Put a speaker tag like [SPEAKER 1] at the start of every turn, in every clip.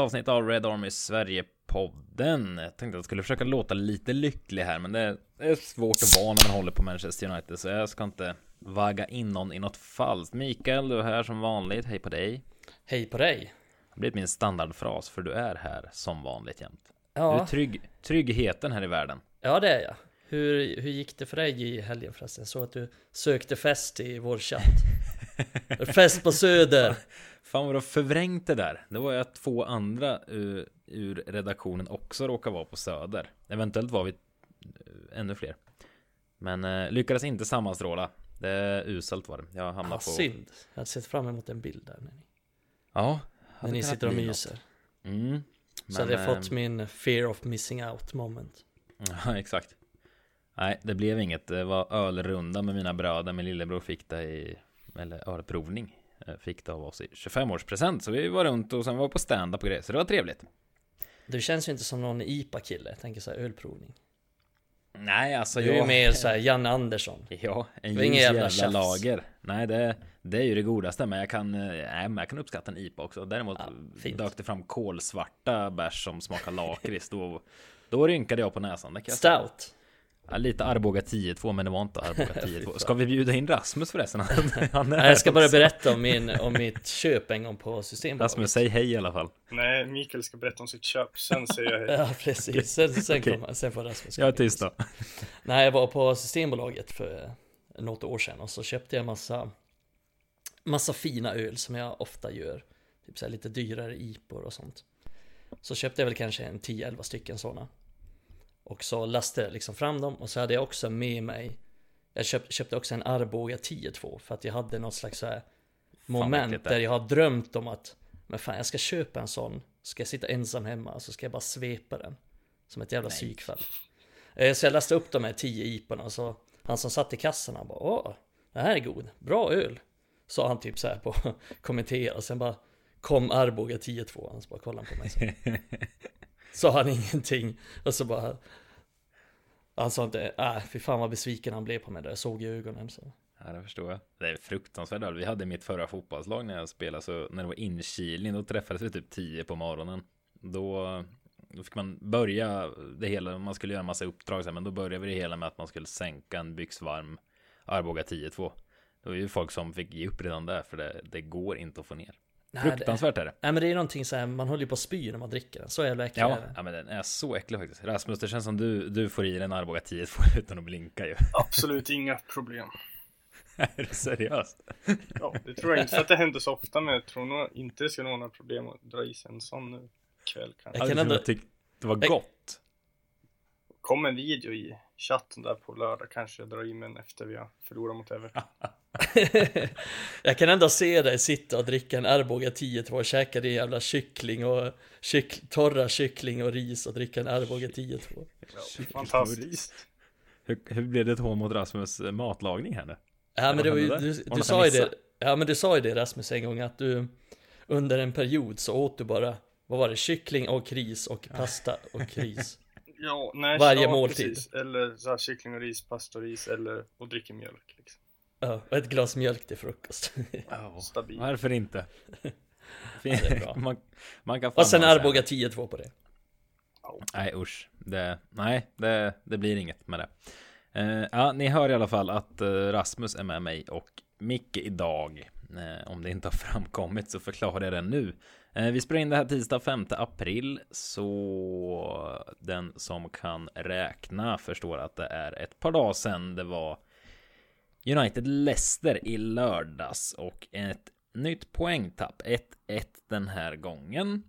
[SPEAKER 1] avsnitt av Red Army Sverige-podden. Jag tänkte att jag skulle försöka låta lite lycklig här, men det är svårt att vara när man håller på Manchester United, så jag ska inte vagga in någon i något falskt. Mikael, du är här som vanligt. Hej på dig.
[SPEAKER 2] Hej på dig.
[SPEAKER 1] Det har blivit min standardfras, för du är här som vanligt jämt.
[SPEAKER 2] Ja.
[SPEAKER 1] Du är trygg, tryggheten här i världen.
[SPEAKER 2] Ja, det är jag. Hur, hur gick det för dig i helgen förresten? Så att du sökte fest i vår chatt. fest på Söder.
[SPEAKER 1] Fan vad du har förvrängt det där. Det var ju att två andra ur, ur redaktionen också råkade vara på Söder. Eventuellt var vi uh, ännu fler. Men uh, lyckades inte sammanstråla. Det är uselt var det. Jag hamnade
[SPEAKER 2] ah,
[SPEAKER 1] på...
[SPEAKER 2] Synd. Jag hade sett fram emot en bild där. När ni,
[SPEAKER 1] Ja.
[SPEAKER 2] när ni sitter och myser.
[SPEAKER 1] Mm.
[SPEAKER 2] Så hade jag
[SPEAKER 1] eh,
[SPEAKER 2] fått min fear of missing out moment.
[SPEAKER 1] Ja, exakt. Nej, det blev inget. Det var ölrunda med mina bröder. Min lillebror fick det i, eller ölprovning. Eh, Fick det av oss i 25-årspresent. Så vi var runt och sen var vi på stand-up och grejer. Så det var trevligt.
[SPEAKER 2] Du känns ju inte som någon IPA-kille, jag tänker så här ölprovning.
[SPEAKER 1] Nej, alltså
[SPEAKER 2] Du är ju
[SPEAKER 1] jag...
[SPEAKER 2] mer så här Janne Andersson.
[SPEAKER 1] Ja, en ljus
[SPEAKER 2] jävla
[SPEAKER 1] jävla, lager. Nej, det, det är ju det godaste. Men jag kan, eh, nej, men jag kan uppskatta en IPA också. Däremot
[SPEAKER 2] Ja,
[SPEAKER 1] dök det fram kolsvarta bärs som smakar lakrits. Då, då rynkade jag på näsan. Det kan jag.
[SPEAKER 2] Stout.
[SPEAKER 1] Ja, lite Arboga 10-2, men det var inte Arboga 10-2. Ska vi bjuda in Rasmus förresten? Han,
[SPEAKER 2] jag ska bara berätta om, min, om mitt köp en gång på Systembolaget.
[SPEAKER 1] Rasmus, säg hej i alla fall.
[SPEAKER 3] Nej, Mikael ska berätta om sitt köp, sen säger jag hej.
[SPEAKER 2] Ja, precis. Sen, sen, kommer, sen får Rasmus
[SPEAKER 1] Jag är tyst då.
[SPEAKER 2] Nej, jag var på Systembolaget för något år sedan och så köpte jag massa massa fina öl som jag ofta gör. Typ så här lite dyrare IPor och sånt. Så köpte jag väl kanske en 10-11 stycken sådana. Och så lastade jag liksom fram dem och så hade jag också med mig Jag köp, köpte också en Arboga 10-2 för att jag hade något slags så här moment där jag har drömt om att Men fan jag ska köpa en sån. Ska jag sitta ensam hemma och så ska jag bara svepa den Som ett jävla
[SPEAKER 1] Nej.
[SPEAKER 2] psykfall. Eh, Så jag lastade upp de här 10 IPorna och så Han som satt i kassan han bara Åh, det här är god, bra öl. Sa han typ så här på kommentera och sen bara Kom Arboga 10-2 Han bara kollade på mig. så. Sa han ingenting och så bara Han sa inte, äh, fy fan vad besviken han blev på mig där, jag såg i ögonen så
[SPEAKER 1] Ja, det förstår jag. Det är fruktansvärt öl. Vi hade mitt förra fotbollslag när jag spelade, så när det var inkilning, då träffades vi typ 10 på morgonen. Då, då fick man börja det hela, man skulle göra en massa uppdrag sen, men då började vi det hela med att man skulle sänka en byxvarm Arboga 10-2. Det var ju folk som fick ge upp redan där, för det, det går inte att få ner.
[SPEAKER 2] Nej,
[SPEAKER 1] Fruktansvärt är det.
[SPEAKER 2] nej men det är någonting så här, man håller ju på att spy när man dricker den, så jävla äcklig
[SPEAKER 1] Ja,
[SPEAKER 2] är den
[SPEAKER 1] ja, men den är så äcklig faktiskt. Rasmus, det känns som du, du får i dig en Arboga 10-2 utan att blinka ju.
[SPEAKER 3] Absolut inga problem.
[SPEAKER 1] är du seriös?
[SPEAKER 3] Ja, det tror jag inte för att det händer så ofta, men jag tror nog inte det ska vara några problem att dra i sig en sån nu kväll kanske.
[SPEAKER 2] Jag kan ändå-
[SPEAKER 1] tyckt det var
[SPEAKER 2] Jag-
[SPEAKER 1] gott?
[SPEAKER 3] Kom en video i chatten där på lördag, kanske jag drar i mig en efter vi har förlorat mot Everton.
[SPEAKER 2] Jag kan ändå se dig sitta och dricka en Arboga 10-2 och käka din jävla kyckling och kyck, torra kyckling och ris och dricka en Arboga 10-2
[SPEAKER 3] Ja, fantastiskt.
[SPEAKER 1] Hur, hur blev det ett hån mot Rasmus eh, matlagning här nu?
[SPEAKER 2] Ja men det var ju, du, du
[SPEAKER 1] det
[SPEAKER 2] sa ju det Ja men du sa ju det Rasmus en gång att du Under en period så åt du bara Vad var det? Kyckling och ris och pasta och ris
[SPEAKER 3] Ja, nej,
[SPEAKER 2] Varje
[SPEAKER 3] ja,
[SPEAKER 2] måltid.
[SPEAKER 3] Precis. Eller så här, kyckling och ris, pasta och ris, eller och dricker mjölk. Liksom.
[SPEAKER 2] Ja, och ett glas mjölk till frukost
[SPEAKER 3] Stabil.
[SPEAKER 1] Varför inte?
[SPEAKER 2] det är bra.
[SPEAKER 1] man, man kan fan
[SPEAKER 2] Och sen Arboga
[SPEAKER 1] det.
[SPEAKER 2] 10-2 på det
[SPEAKER 1] Nej usch, det, nej det, det blir inget med det. Eh, ja, ni hör i alla fall att eh, Rasmus är med mig och Micke idag. Eh, om det inte har framkommit så förklarar jag det nu. Eh, vi spelar in det här tisdag 5 april, så den som kan räkna förstår att det är ett par dagar sedan det var United Leicester i lördags och ett nytt poängtapp. 1-1 den här gången.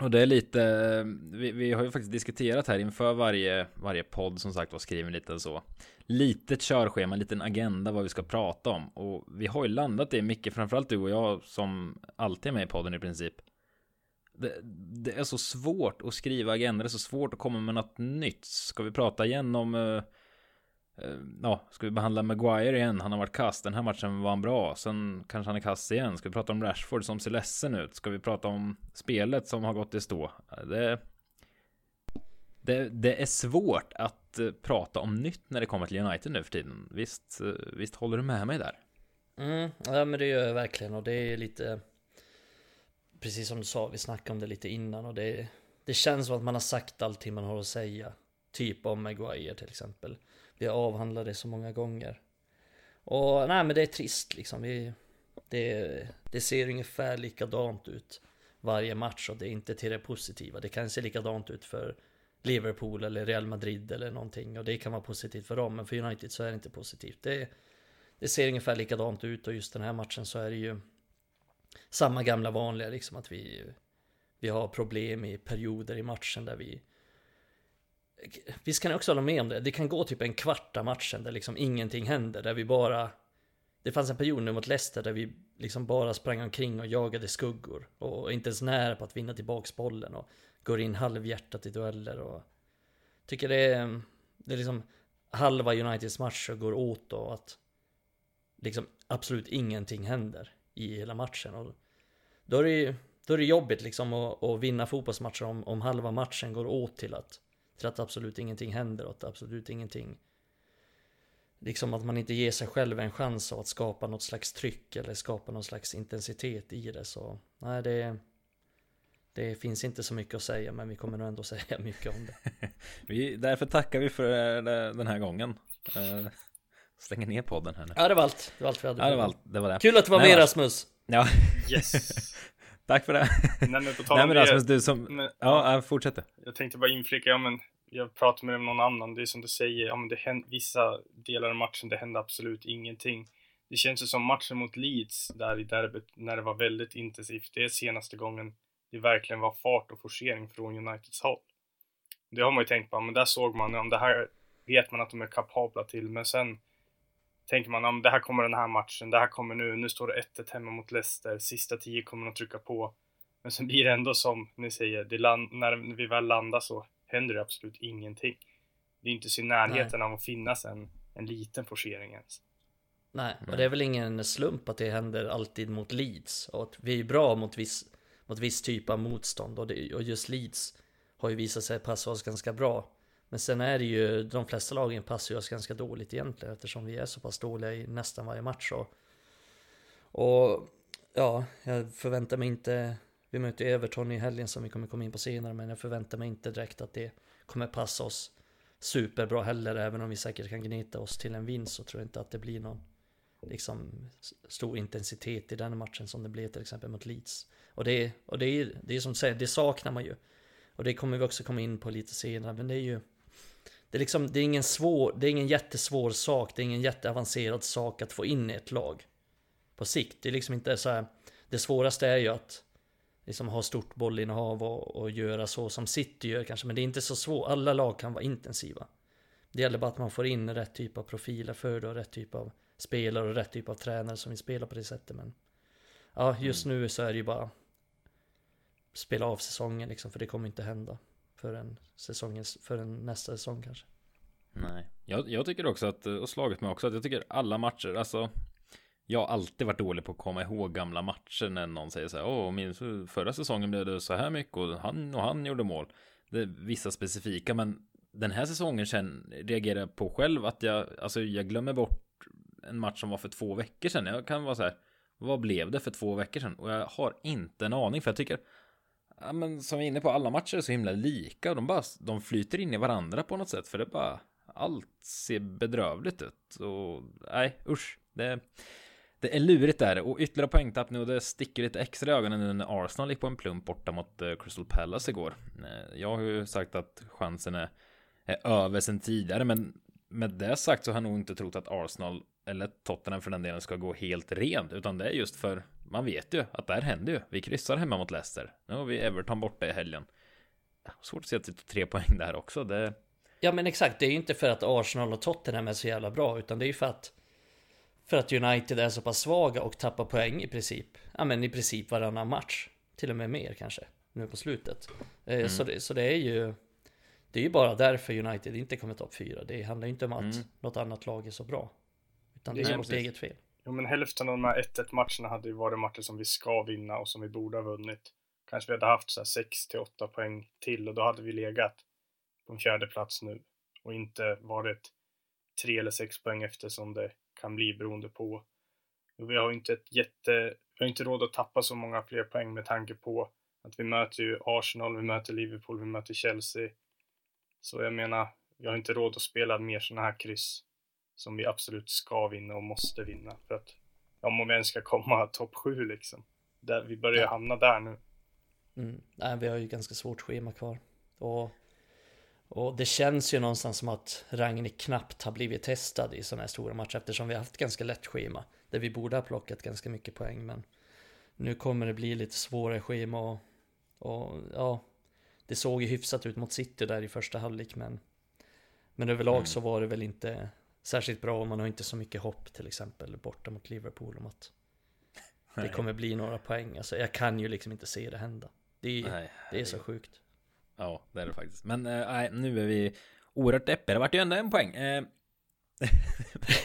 [SPEAKER 1] Och det är lite, eh, vi, vi har ju faktiskt diskuterat här inför varje, varje podd som sagt var skriven lite så. Litet körschema, en liten agenda vad vi ska prata om. Och vi har ju landat i mycket, framförallt du och jag som alltid är med i podden i princip. Det, det är så svårt att skriva agenda, det är så svårt att komma med något nytt. Ska vi prata igen om eh, Eh, ja, ska vi behandla Maguire igen? Han har varit kass. Den här matchen var han bra. Sen kanske han är kass igen. Ska vi prata om Rashford som ser ledsen ut? Ska vi prata om spelet som har gått i stå? Det, det, det är svårt att eh, prata om nytt när det kommer till United nu för tiden. Visst, eh, visst håller du med mig där?
[SPEAKER 2] mm, Ja men det gör jag verkligen och det är lite precis som du sa, vi snackade om det lite innan och det, det känns som att man har sagt allting man har att säga. Typ om Maguire till exempel. Vi har avhandlat det så många gånger. Och nej men det är trist liksom. Vi, det, det ser ungefär likadant ut varje match och det är inte till det positiva. Det kan se likadant ut för Liverpool eller Real Madrid eller någonting och det kan vara positivt för dem men för United så är det inte positivt. Det, det ser ungefär likadant ut och just den här matchen så är det ju samma gamla vanliga liksom att vi, vi har problem i perioder i matchen där vi Visst kan jag också hålla med om det. Det kan gå typ en kvart av matchen där liksom ingenting händer. Där vi bara... Det fanns en period nu mot Leicester där vi liksom bara sprang omkring och jagade skuggor. Och inte ens nära på att vinna tillbaks bollen. Och går in halvhjärtat i dueller och... Tycker det är... Det är liksom halva Uniteds matcher går åt och att... Liksom absolut ingenting händer i hela matchen. Och då är det ju då är det jobbigt liksom att, att vinna fotbollsmatcher om, om halva matchen går åt till att, till att absolut ingenting händer och att absolut ingenting. Liksom att man inte ger sig själv en chans av att skapa något slags tryck eller skapa någon slags intensitet i det så Nej det Det finns inte så mycket att säga men vi kommer nog ändå säga mycket om det.
[SPEAKER 1] Vi, Därför tackar vi för den här gången. Uh, Stänger ner podden här nu.
[SPEAKER 2] Ja det var allt, det var allt vi hade
[SPEAKER 1] Ja det var allt, det var det.
[SPEAKER 2] Kul att du var med Rasmus.
[SPEAKER 1] Ja.
[SPEAKER 3] Yes
[SPEAKER 1] Tack för det.
[SPEAKER 3] Nej men på tal
[SPEAKER 1] Nej men Rasmus, du som... Men, ja, fortsätt
[SPEAKER 3] Jag tänkte bara inflika, ja men jag pratade med någon annan, det är som du säger, ja men det händer, vissa delar av matchen, det hände absolut ingenting. Det känns ju som matchen mot Leeds, där i derbyt, när det var väldigt intensivt, det är senaste gången det verkligen var fart och forcering från Uniteds håll. Det har man ju tänkt på, men där såg man, om det här vet man att de är kapabla till, men sen tänker man om det här kommer den här matchen, det här kommer nu, nu står det 1-1 hemma mot Leicester, sista tio kommer de trycka på. Men sen blir det ändå som ni säger, det land, när vi väl landar så händer det absolut ingenting. Det är inte så i närheten Nej. av att finnas en, en liten forcering ens.
[SPEAKER 2] Nej, och det är väl ingen slump att det händer alltid mot Leeds. Och att vi är bra mot viss, mot viss typ av motstånd. Och, det, och just Leeds har ju visat sig passa oss ganska bra. Men sen är det ju, de flesta lagen passar ju oss ganska dåligt egentligen eftersom vi är så pass dåliga i nästan varje match. Och, och ja, jag förväntar mig inte, vi möter Everton i helgen som vi kommer komma in på senare, men jag förväntar mig inte direkt att det kommer passa oss superbra heller, även om vi säkert kan gneta oss till en vinst så tror jag inte att det blir någon liksom stor intensitet i den matchen som det blev till exempel mot Leeds. Och det, och det är, det är som du säger, det saknar man ju. Och det kommer vi också komma in på lite senare, men det är ju det är liksom, det är ingen svår, det är ingen jättesvår sak, det är ingen jätteavancerad sak att få in i ett lag. På sikt, det är liksom inte så här, det svåraste är ju att liksom ha stort bollinnehav och, och göra så som City gör kanske, men det är inte så svårt, alla lag kan vara intensiva. Det gäller bara att man får in rätt typ av profiler för det och rätt typ av spelare och rätt typ av tränare som vill spela på det sättet, men ja, just mm. nu så är det ju bara spela av säsongen liksom, för det kommer inte hända förrän, säsongens, förrän nästa säsong kanske.
[SPEAKER 1] Nej, jag, jag tycker också att, och slagit mig också, att jag tycker alla matcher, alltså jag har alltid varit dålig på att komma ihåg gamla matcher när någon säger så här, åh, minns förra säsongen blev det så här mycket och han och han gjorde mål. Det är vissa specifika, men den här säsongen sen reagerar jag på själv att jag, alltså jag glömmer bort en match som var för två veckor sedan. Jag kan vara så här, vad blev det för två veckor sedan? Och jag har inte en aning, för jag tycker ja, men som vi är inne på, alla matcher är så himla lika de bara, de flyter in i varandra på något sätt, för det bara, allt ser bedrövligt ut och nej, usch, det, det är lurigt där och ytterligare poängtapp nu och det sticker lite extra i ögonen nu när Arsenal gick på en plump borta mot eh, Crystal Palace igår. Eh, jag har ju sagt att chansen är, är över sen tidigare, men med det sagt så har jag nog inte trott att Arsenal eller Tottenham för den delen ska gå helt rent, utan det är just för man vet ju att det här händer ju. Vi kryssar hemma mot Leicester. Nu har vi Everton borta i helgen. Svårt att se att det är tre poäng där också. Det...
[SPEAKER 2] Ja men exakt, det är ju inte för att Arsenal och Tottenham är så jävla bra, utan det är ju för att för att United är så pass svaga och tappar poäng i princip. Ja men i princip varannan match. Till och med mer kanske. Nu på slutet. Eh, mm. Så, det, så det är ju Det är ju bara därför United inte kommer topp 4. Det handlar ju inte om att mm. något annat lag är så bra. Utan det är vårt eget fel.
[SPEAKER 3] Jo, men hälften av de här 1-1 matcherna hade ju varit matcher som vi ska vinna och som vi borde ha vunnit. Kanske vi hade haft så här 6 till 8 poäng till och då hade vi legat på en fjärde plats nu och inte varit 3 eller 6 poäng efter som det kan bli beroende på. Vi har inte ett jätte vi har inte råd att tappa så många fler poäng med tanke på att vi möter ju Arsenal, vi möter Liverpool, vi möter Chelsea. Så jag menar, vi har inte råd att spela mer sådana här kryss som vi absolut ska vinna och måste vinna för att om vi ens ska komma topp sju liksom. Där, vi börjar ja. hamna där nu.
[SPEAKER 2] Mm. Nej, vi har ju ganska svårt schema kvar. Och, och det känns ju någonstans som att Ragnik knappt har blivit testad i sådana här stora matcher eftersom vi har haft ganska lätt schema. Där vi borde ha plockat ganska mycket poäng men nu kommer det bli lite svårare schema och, och ja, det såg ju hyfsat ut mot City där i första halvlek men men överlag mm. så var det väl inte särskilt bra och man har inte så mycket hopp till exempel borta mot Liverpool om att det kommer bli några poäng. Alltså jag kan ju liksom inte se det hända. Det är, nej, det är så sjukt.
[SPEAKER 1] Ja, det är det faktiskt. Men äh, nu är vi oerhört deppiga. Det vart ju ändå en poäng.
[SPEAKER 2] Det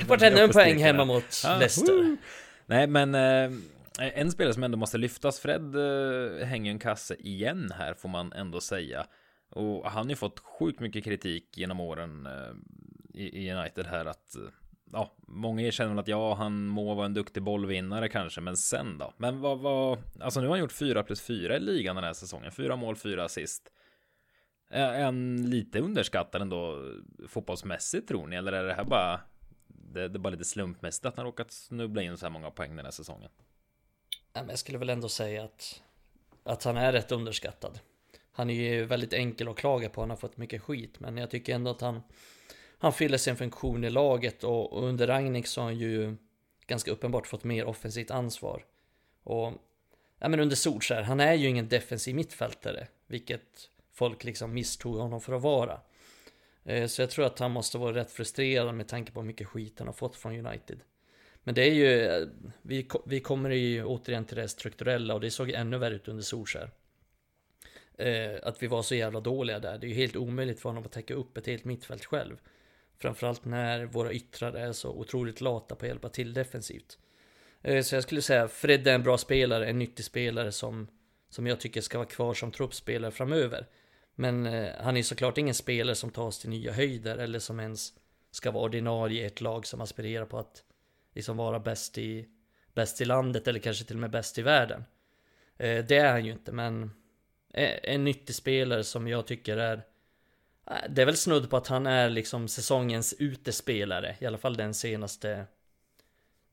[SPEAKER 2] vart ändå en poäng hemma mot ah, Leicester. Woo!
[SPEAKER 1] Nej, men äh, en spelare som ändå måste lyftas. Fred äh, hänger en kasse igen här får man ändå säga. Och han har ju fått sjukt mycket kritik genom åren äh, i, United här att eh, ja, många erkänner väl att ja, han må vara en duktig bollvinnare kanske, men sen då? Men vad, vad, alltså nu har han gjort 4 plus 4 i ligan den här säsongen, fyra mål, fyra assist. Är han lite underskattad ändå eh, fotbollsmässigt tror ni, eller är det här bara, det, det är bara lite slumpmässigt att han råkat snubbla in så här många poäng den här säsongen?
[SPEAKER 2] Jag skulle väl ändå säga att, att han är rätt underskattad. Han är ju väldigt enkel att klaga på, han har fått mycket skit, men jag tycker ändå att han han fyller sin funktion i laget och, under Ragnik så har han ju ganska uppenbart fått mer offensivt ansvar. Och ja, men under Solskär, han är ju ingen defensiv mittfältare, vilket folk liksom misstog honom för att vara. Eh, så jag tror att han måste vara rätt frustrerad med tanke på hur mycket skit han har fått från United. Men det är ju, eh, vi, vi kommer ju återigen till det strukturella och det såg ännu värre ut under Solskär. Eh, att vi var så jävla dåliga där. Det är ju helt omöjligt för honom att täcka upp ett helt mittfält själv. Framförallt när våra yttrar är så otroligt lata på att hjälpa till defensivt. Eh, så jag skulle säga Fred är en bra spelare, en nyttig spelare som, som jag tycker ska vara kvar som truppspelare framöver. Men eh, han är såklart ingen spelare som tas till nya höjder eller som ens ska vara ordinarie i ett lag som aspirerar på att liksom vara bäst i, bäst i landet eller kanske till och med bäst i världen. Eh, det är han ju inte, men en nyttig spelare som jag tycker är det är väl snudd på att han är liksom säsongens utespelare, i alla fall den senaste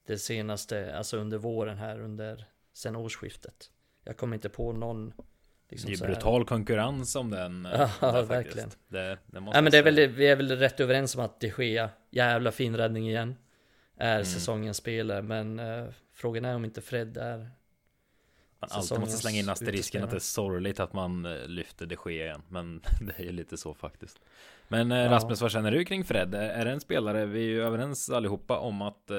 [SPEAKER 2] Det senaste, alltså under våren här under sen årsskiftet. Jag kommer inte på någon
[SPEAKER 1] liksom Det är brutal konkurrens om den
[SPEAKER 2] eh, Ja, där, verkligen. Det, det måste ja, men det är väl, vi är väl rätt överens om att det sker Jävla fin räddning igen Är mm. säsongens spelare men uh, Frågan är om inte Fred är
[SPEAKER 1] man alltid måste slänga in asterisken att det är sorgligt att man eh, lyfter det ske igen. Men det är ju lite så faktiskt. Men eh, ja. Rasmus, vad känner du kring Fred? Är det en spelare, vi är ju överens allihopa om att eh,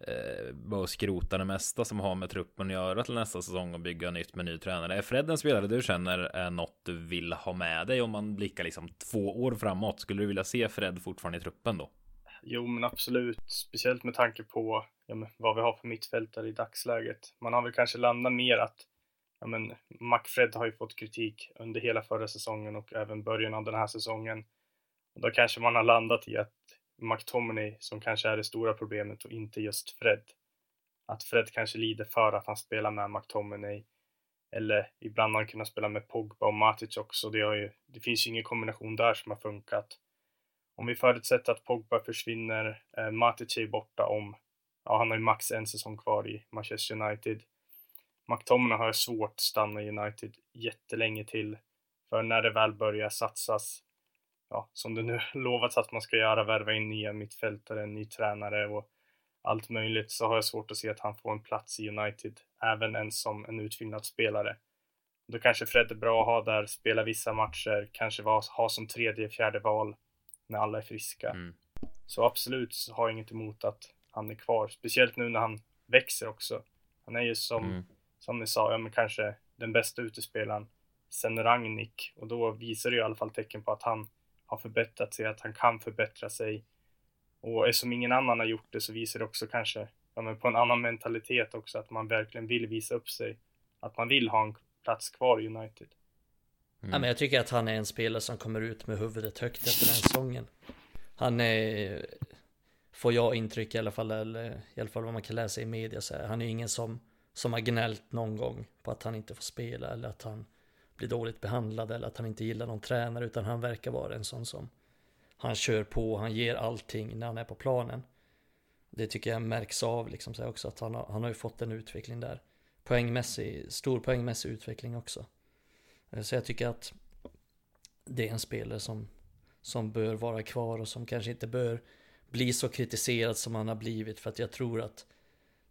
[SPEAKER 1] eh, bara skrota det mesta som har med truppen att göra till nästa säsong och bygga nytt med ny tränare. Är Fred en spelare du känner är något du vill ha med dig om man blickar liksom två år framåt? Skulle du vilja se Fred fortfarande i truppen då?
[SPEAKER 3] Jo, men absolut. Speciellt med tanke på ja, men, vad vi har för mittfältare i dagsläget. Man har väl kanske landat mer att ja, men, McFred har ju fått kritik under hela förra säsongen och även början av den här säsongen. Och då kanske man har landat i att McTominay som kanske är det stora problemet och inte just Fred. Att Fred kanske lider för att han spelar med McTominay. Eller ibland har han kunnat spela med Pogba och Matic också. Det, har ju, det finns ju ingen kombination där som har funkat. Om vi förutsätter att Pogba försvinner, eh, Matic är borta om, ja han har ju max en säsong kvar i Manchester United. McTominay har svårt att stanna i United jättelänge till. För när det väl börjar satsas, ja, som det nu lovats att man ska göra, värva in nya mittfältare, ny tränare och allt möjligt, så har jag svårt att se att han får en plats i United, även ens som en utfyllnadsspelare. Då kanske Fred är bra att ha där, spela vissa matcher, kanske ha som tredje, fjärde val när alla är friska. Mm. Så absolut så har jag inget emot att han är kvar, speciellt nu när han växer också. Han är ju som, mm. som ni sa, ja men kanske den bästa utespelaren sen Ragnik och då visar det i alla fall tecken på att han har förbättrat sig, att han kan förbättra sig. Och eftersom ingen annan har gjort det så visar det också kanske ja, men på en annan mentalitet också, att man verkligen vill visa upp sig. Att man vill ha en plats kvar i United.
[SPEAKER 2] Mm. Ja, men jag tycker att han är en spelare som kommer ut med huvudet högt efter den säsongen. Han är, får jag intryck i alla fall, eller i alla fall vad man kan läsa i media, så här, han är ingen som som har gnällt någon gång på att han inte får spela eller att han blir dåligt behandlad eller att han inte gillar någon tränare utan han verkar vara en sån som han kör på, han ger allting när han är på planen. Det tycker jag märks av liksom så också att han har, han har ju fått en utveckling där. Poängmässig, stor poängmässig utveckling också. Eh, så jag tycker att det är en spelare som, som bör vara kvar och som kanske inte bör bli så kritiserad som han har blivit för att jag tror att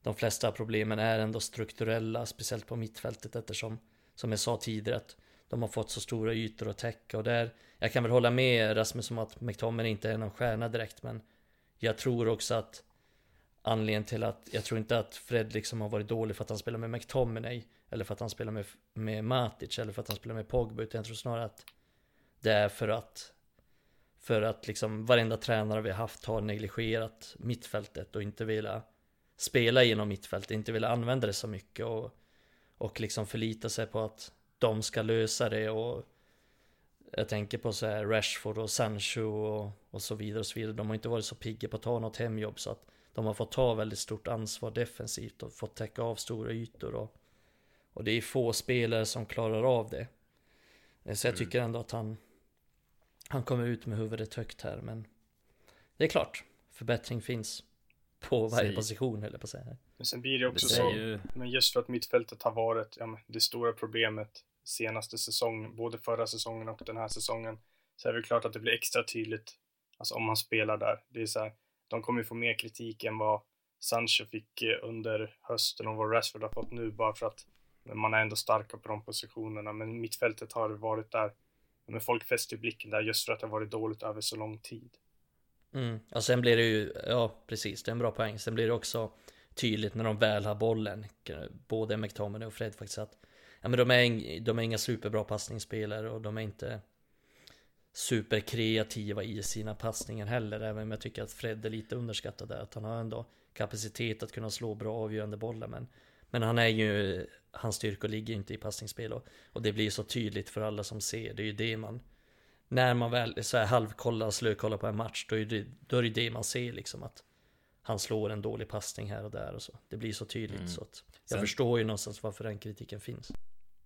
[SPEAKER 2] de flesta problemen är ändå strukturella, speciellt på mittfältet eftersom, som jag sa tidigare, att de har fått så stora ytor att täcka. Och där, jag kan väl hålla med Rasmus om att McTominay inte är någon stjärna direkt, men jag tror också att anledningen till att, jag tror inte att Fred liksom har varit dålig för att han spelar med McTominay, eller för att han spelar med, med Matic, eller för att han spelar med Pogba, utan jag tror snarare att det är för att för att liksom varenda tränare vi haft har negligerat mittfältet och inte velat spela genom mittfältet, inte velat använda det så mycket och, och liksom förlita sig på att de ska lösa det och jag tänker på så här Rashford och Sancho och, och så vidare och så vidare. De har inte varit så pigga på att ta något hemjobb så att de har fått ta väldigt stort ansvar defensivt och fått täcka av stora ytor och, och det är få spelare som klarar av det. Så jag mm. tycker ändå att han han kommer ut med huvudet högt här men det är klart, förbättring finns på varje Säg. position eller på att säga.
[SPEAKER 3] Men sen blir det också det så, ju... men just för att mittfältet har varit ja, det stora problemet senaste säsongen, både förra säsongen och den här säsongen, så är det klart att det blir extra tydligt, alltså om man spelar där. Det är så här, de kommer ju få mer kritik än vad Sancho fick eh, under hösten och vad Rashford har fått nu, bara för att man är ändå starka på de positionerna, men mittfältet har varit där men folk fäster blicken där just för att det har varit dåligt över så lång tid.
[SPEAKER 2] Mm. Och sen blir det ju, ja precis, det är en bra poäng. Sen blir det också tydligt när de väl har bollen, både McTominay och Fred faktiskt att ja, men de, är, de är inga superbra passningsspelare och de är inte superkreativa i sina passningar heller. Även om jag tycker att Fred är lite underskattad där. Att han har ändå kapacitet att kunna slå bra avgörande bollar. Men, men han är ju hans styrkor ligger inte i passningsspel och, och det blir så tydligt för alla som ser. Det är ju det man när man väl så här halvkollar, slökollar på en match, då är, det, då är det det man ser liksom att han slår en dålig passning här och där och så. Det blir så tydligt mm. så att jag Sen, förstår ju någonstans varför den kritiken finns.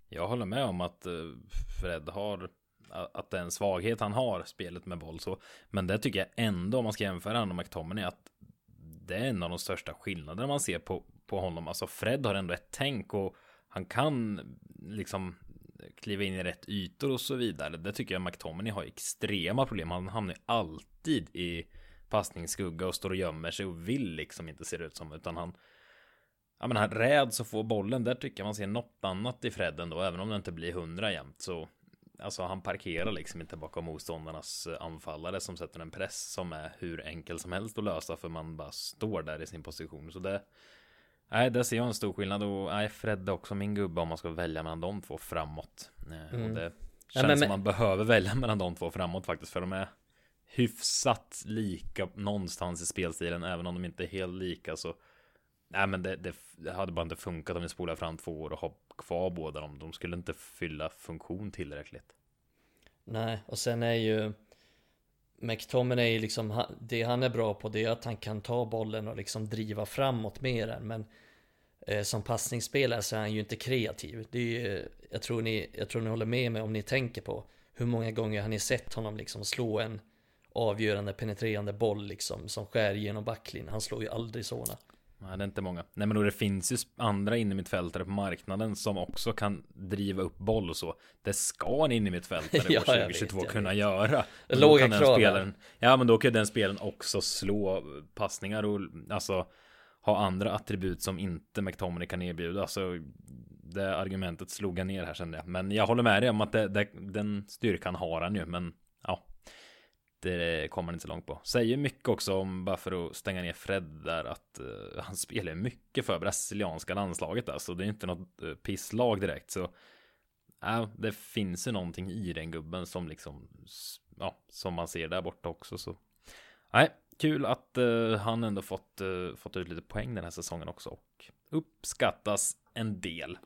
[SPEAKER 1] Jag håller med om att eh, Fred har att det är en svaghet han har, spelet med boll så. Men det tycker jag ändå, om man ska jämföra honom med McTominay, att det är en av de största skillnaderna man ser på, på honom. Alltså Fred har ändå ett tänk och han kan liksom kliva in i rätt ytor och så vidare. Det tycker jag McTominay har extrema problem. Han hamnar alltid i passningsskugga och står och gömmer sig och vill liksom inte se det ut som utan han Ja men han räds att få bollen där tycker jag man ser något annat i Fred ändå även om det inte blir hundra jämt så Alltså han parkerar liksom inte bakom motståndarnas eh, anfallare som sätter en press som är hur enkel som helst att lösa för man bara står där i sin position så det Nej, där ser jag en stor skillnad och nej, Fred är också min gubbe om man ska välja mellan de två framåt. Eh, mm. Och det känns ja, men, som man behöver välja mellan de två framåt faktiskt, för de är hyfsat lika någonstans i spelstilen, även om de inte är helt lika så Nej men det, det, det hade bara inte funkat om vi spolar fram två år och har kvar båda dem. De skulle inte fylla funktion tillräckligt.
[SPEAKER 2] Nej, och sen är ju McTominay liksom, det han är bra på det är att han kan ta bollen och liksom driva framåt med den. men eh, som passningsspelare så är han ju inte kreativ. Det är ju, eh, jag, tror ni, jag tror ni håller med mig om ni tänker på hur många gånger har ni sett honom liksom slå en avgörande penetrerande boll liksom som skär genom backlinjen. Han slår ju aldrig sådana.
[SPEAKER 1] Nej, det är inte många. Nej, men då det finns ju andra innermittfältare på marknaden som också kan driva upp boll och så. Det ska en innermittfältare ja, år 2022 vet, kunna göra.
[SPEAKER 2] Låga krav.
[SPEAKER 1] Spelaren, ja, men då kan den spelen också slå passningar och alltså ha andra attribut som inte McTominay kan erbjuda. Alltså, det argumentet slog jag ner här kände jag. Men jag håller med dig om att det, det, den styrkan har han ju. Men ja, det eh, kommer han inte så långt på. Säger mycket också om, bara för att stänga ner Fred där, att uh, han spelar mycket för brasilianska landslaget alltså. Det är inte något uh, pisslag direkt så. Ja, uh, det finns ju någonting i den gubben som liksom, ja, som man ser där borta också så. Nej, kul att uh, han ändå fått, uh, fått ut lite poäng den här säsongen också och uppskattas en del.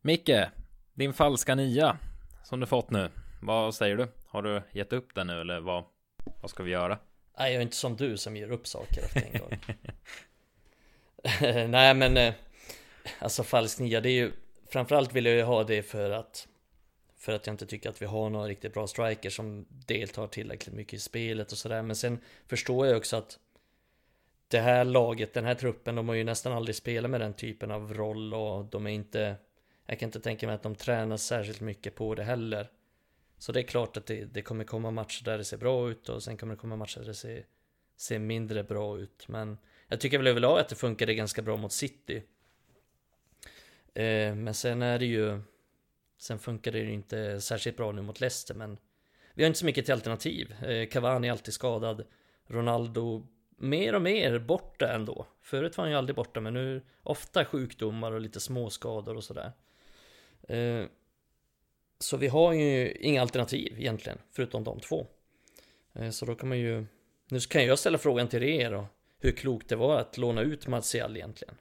[SPEAKER 1] Micke, din falska nia som du fått nu. Vad säger du? Har du gett upp den nu eller vad, vad ska vi göra?
[SPEAKER 2] Nej, jag är inte som du som ger upp saker efter en gång. Nej, men eh, alltså falsk nia, det är ju framförallt vill jag ju ha det för att för att jag inte tycker att vi har några riktigt bra strikers som deltar tillräckligt mycket i spelet och sådär. Men sen förstår jag också att det här laget, den här truppen, de har ju nästan aldrig spelat med den typen av roll och de är inte Jag kan inte tänka mig att de tränar särskilt mycket på det heller. Så det är klart att det, det kommer komma matcher där det ser bra ut och sen kommer det komma matcher där det ser, ser mindre bra ut. Men jag tycker väl överlag att det funkade ganska bra mot City. Eh, men sen är det ju Sen funkar det ju inte särskilt bra nu mot Leicester men Vi har inte så mycket till alternativ. Eh, Cavani är alltid skadad. Ronaldo mer och mer borta ändå. Förut var han ju aldrig borta men nu ofta sjukdomar och lite småskador och sådär. Eh, så vi har ju inga alternativ egentligen, förutom de två. Eh, så då kan man ju... Nu kan jag ställa frågan till er då. Hur klokt det var att låna ut Martial egentligen.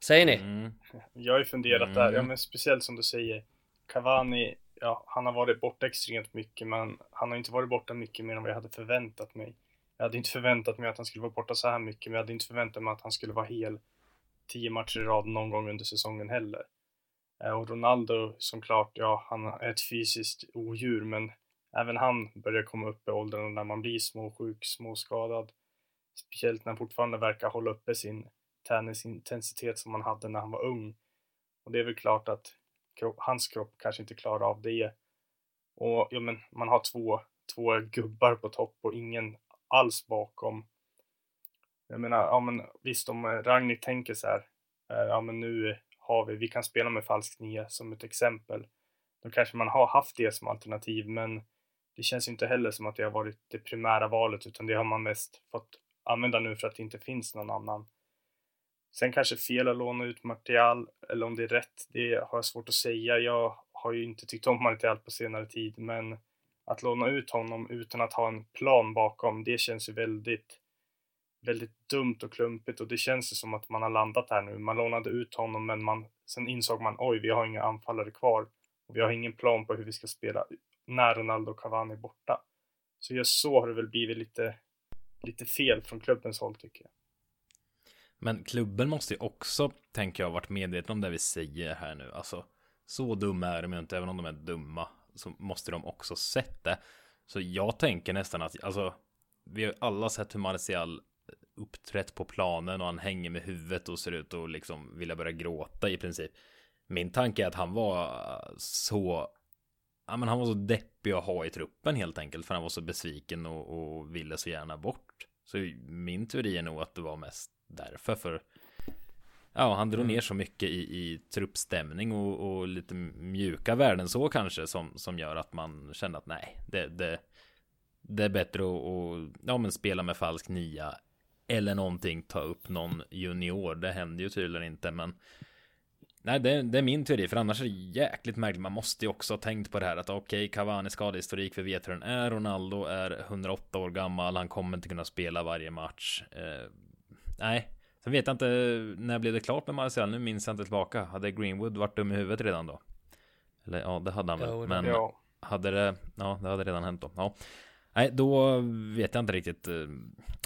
[SPEAKER 2] Säger ni?
[SPEAKER 3] Mm. Jag har ju funderat mm. där, ja men speciellt som du säger. Cavani, ja han har varit borta extremt mycket men han har inte varit borta mycket mer än vad jag hade förväntat mig. Jag hade inte förväntat mig att han skulle vara borta så här mycket men jag hade inte förväntat mig att han skulle vara hel tio matcher i rad någon gång under säsongen heller. Eh, och Ronaldo som klart, ja han är ett fysiskt odjur men även han börjar komma upp i åldern när man blir småsjuk, småskadad. Speciellt när han fortfarande verkar hålla uppe sin träningsintensitet som han hade när han var ung. Och det är väl klart att kropp, hans kropp kanske inte klarar av det. Och ja, men man har två, två gubbar på topp och ingen alls bakom. Jag menar, ja men visst om Ragnhild tänker så här, eh, ja men nu har vi, vi kan spela med falsk nia som ett exempel. Då kanske man har haft det som alternativ, men det känns inte heller som att det har varit det primära valet, utan det har man mest fått använda nu för att det inte finns någon annan. Sen kanske fel att låna ut Martial, eller om det är rätt, det har jag svårt att säga. Jag har ju inte tyckt om Martial på senare tid, men att låna ut honom utan att ha en plan bakom, det känns ju väldigt, väldigt dumt och klumpigt och det känns ju som att man har landat här nu. Man lånade ut honom, men man, sen insåg man oj, vi har inga anfallare kvar och vi har ingen plan på hur vi ska spela när Ronaldo och Cavani är borta. Så just så har det väl blivit lite, lite fel från klubbens håll tycker jag.
[SPEAKER 1] Men klubben måste ju också, tänker jag, varit medveten om det vi säger här nu. Alltså, så dumma är de ju inte, även om de är dumma, så måste de också sett det. Så jag tänker nästan att, alltså, vi har alla sett hur Martial uppträtt på planen och han hänger med huvudet och ser ut att liksom vilja börja gråta i princip. Min tanke är att han var så Ja, men han var så deppig att ha i truppen helt enkelt för han var så besviken och, och ville så gärna bort. Så min teori är nog att det var mest därför. För ja, han drog mm. ner så mycket i, i truppstämning och, och, lite mjuka värden så kanske som, som gör att man kände att nej, det, det, det är bättre att och, ja, men spela med falsk nia eller någonting, ta upp någon junior. Det händer ju tydligen inte, men Nej, det, det, är min teori, för annars är det jäkligt märkligt. Man måste ju också ha tänkt på det här att okej, okay, Cavani skadehistorik, vi vet hur den är. Ronaldo är 108 år gammal, han kommer inte kunna spela varje match. Eh, nej, sen vet jag inte, när blev det klart med Marcel? Nu minns jag inte tillbaka. Hade Greenwood varit dum i huvudet redan då? Eller ja, det hade han väl. Men ja. hade det, ja, det hade redan hänt då. Ja. Nej, då vet jag inte riktigt. Eh,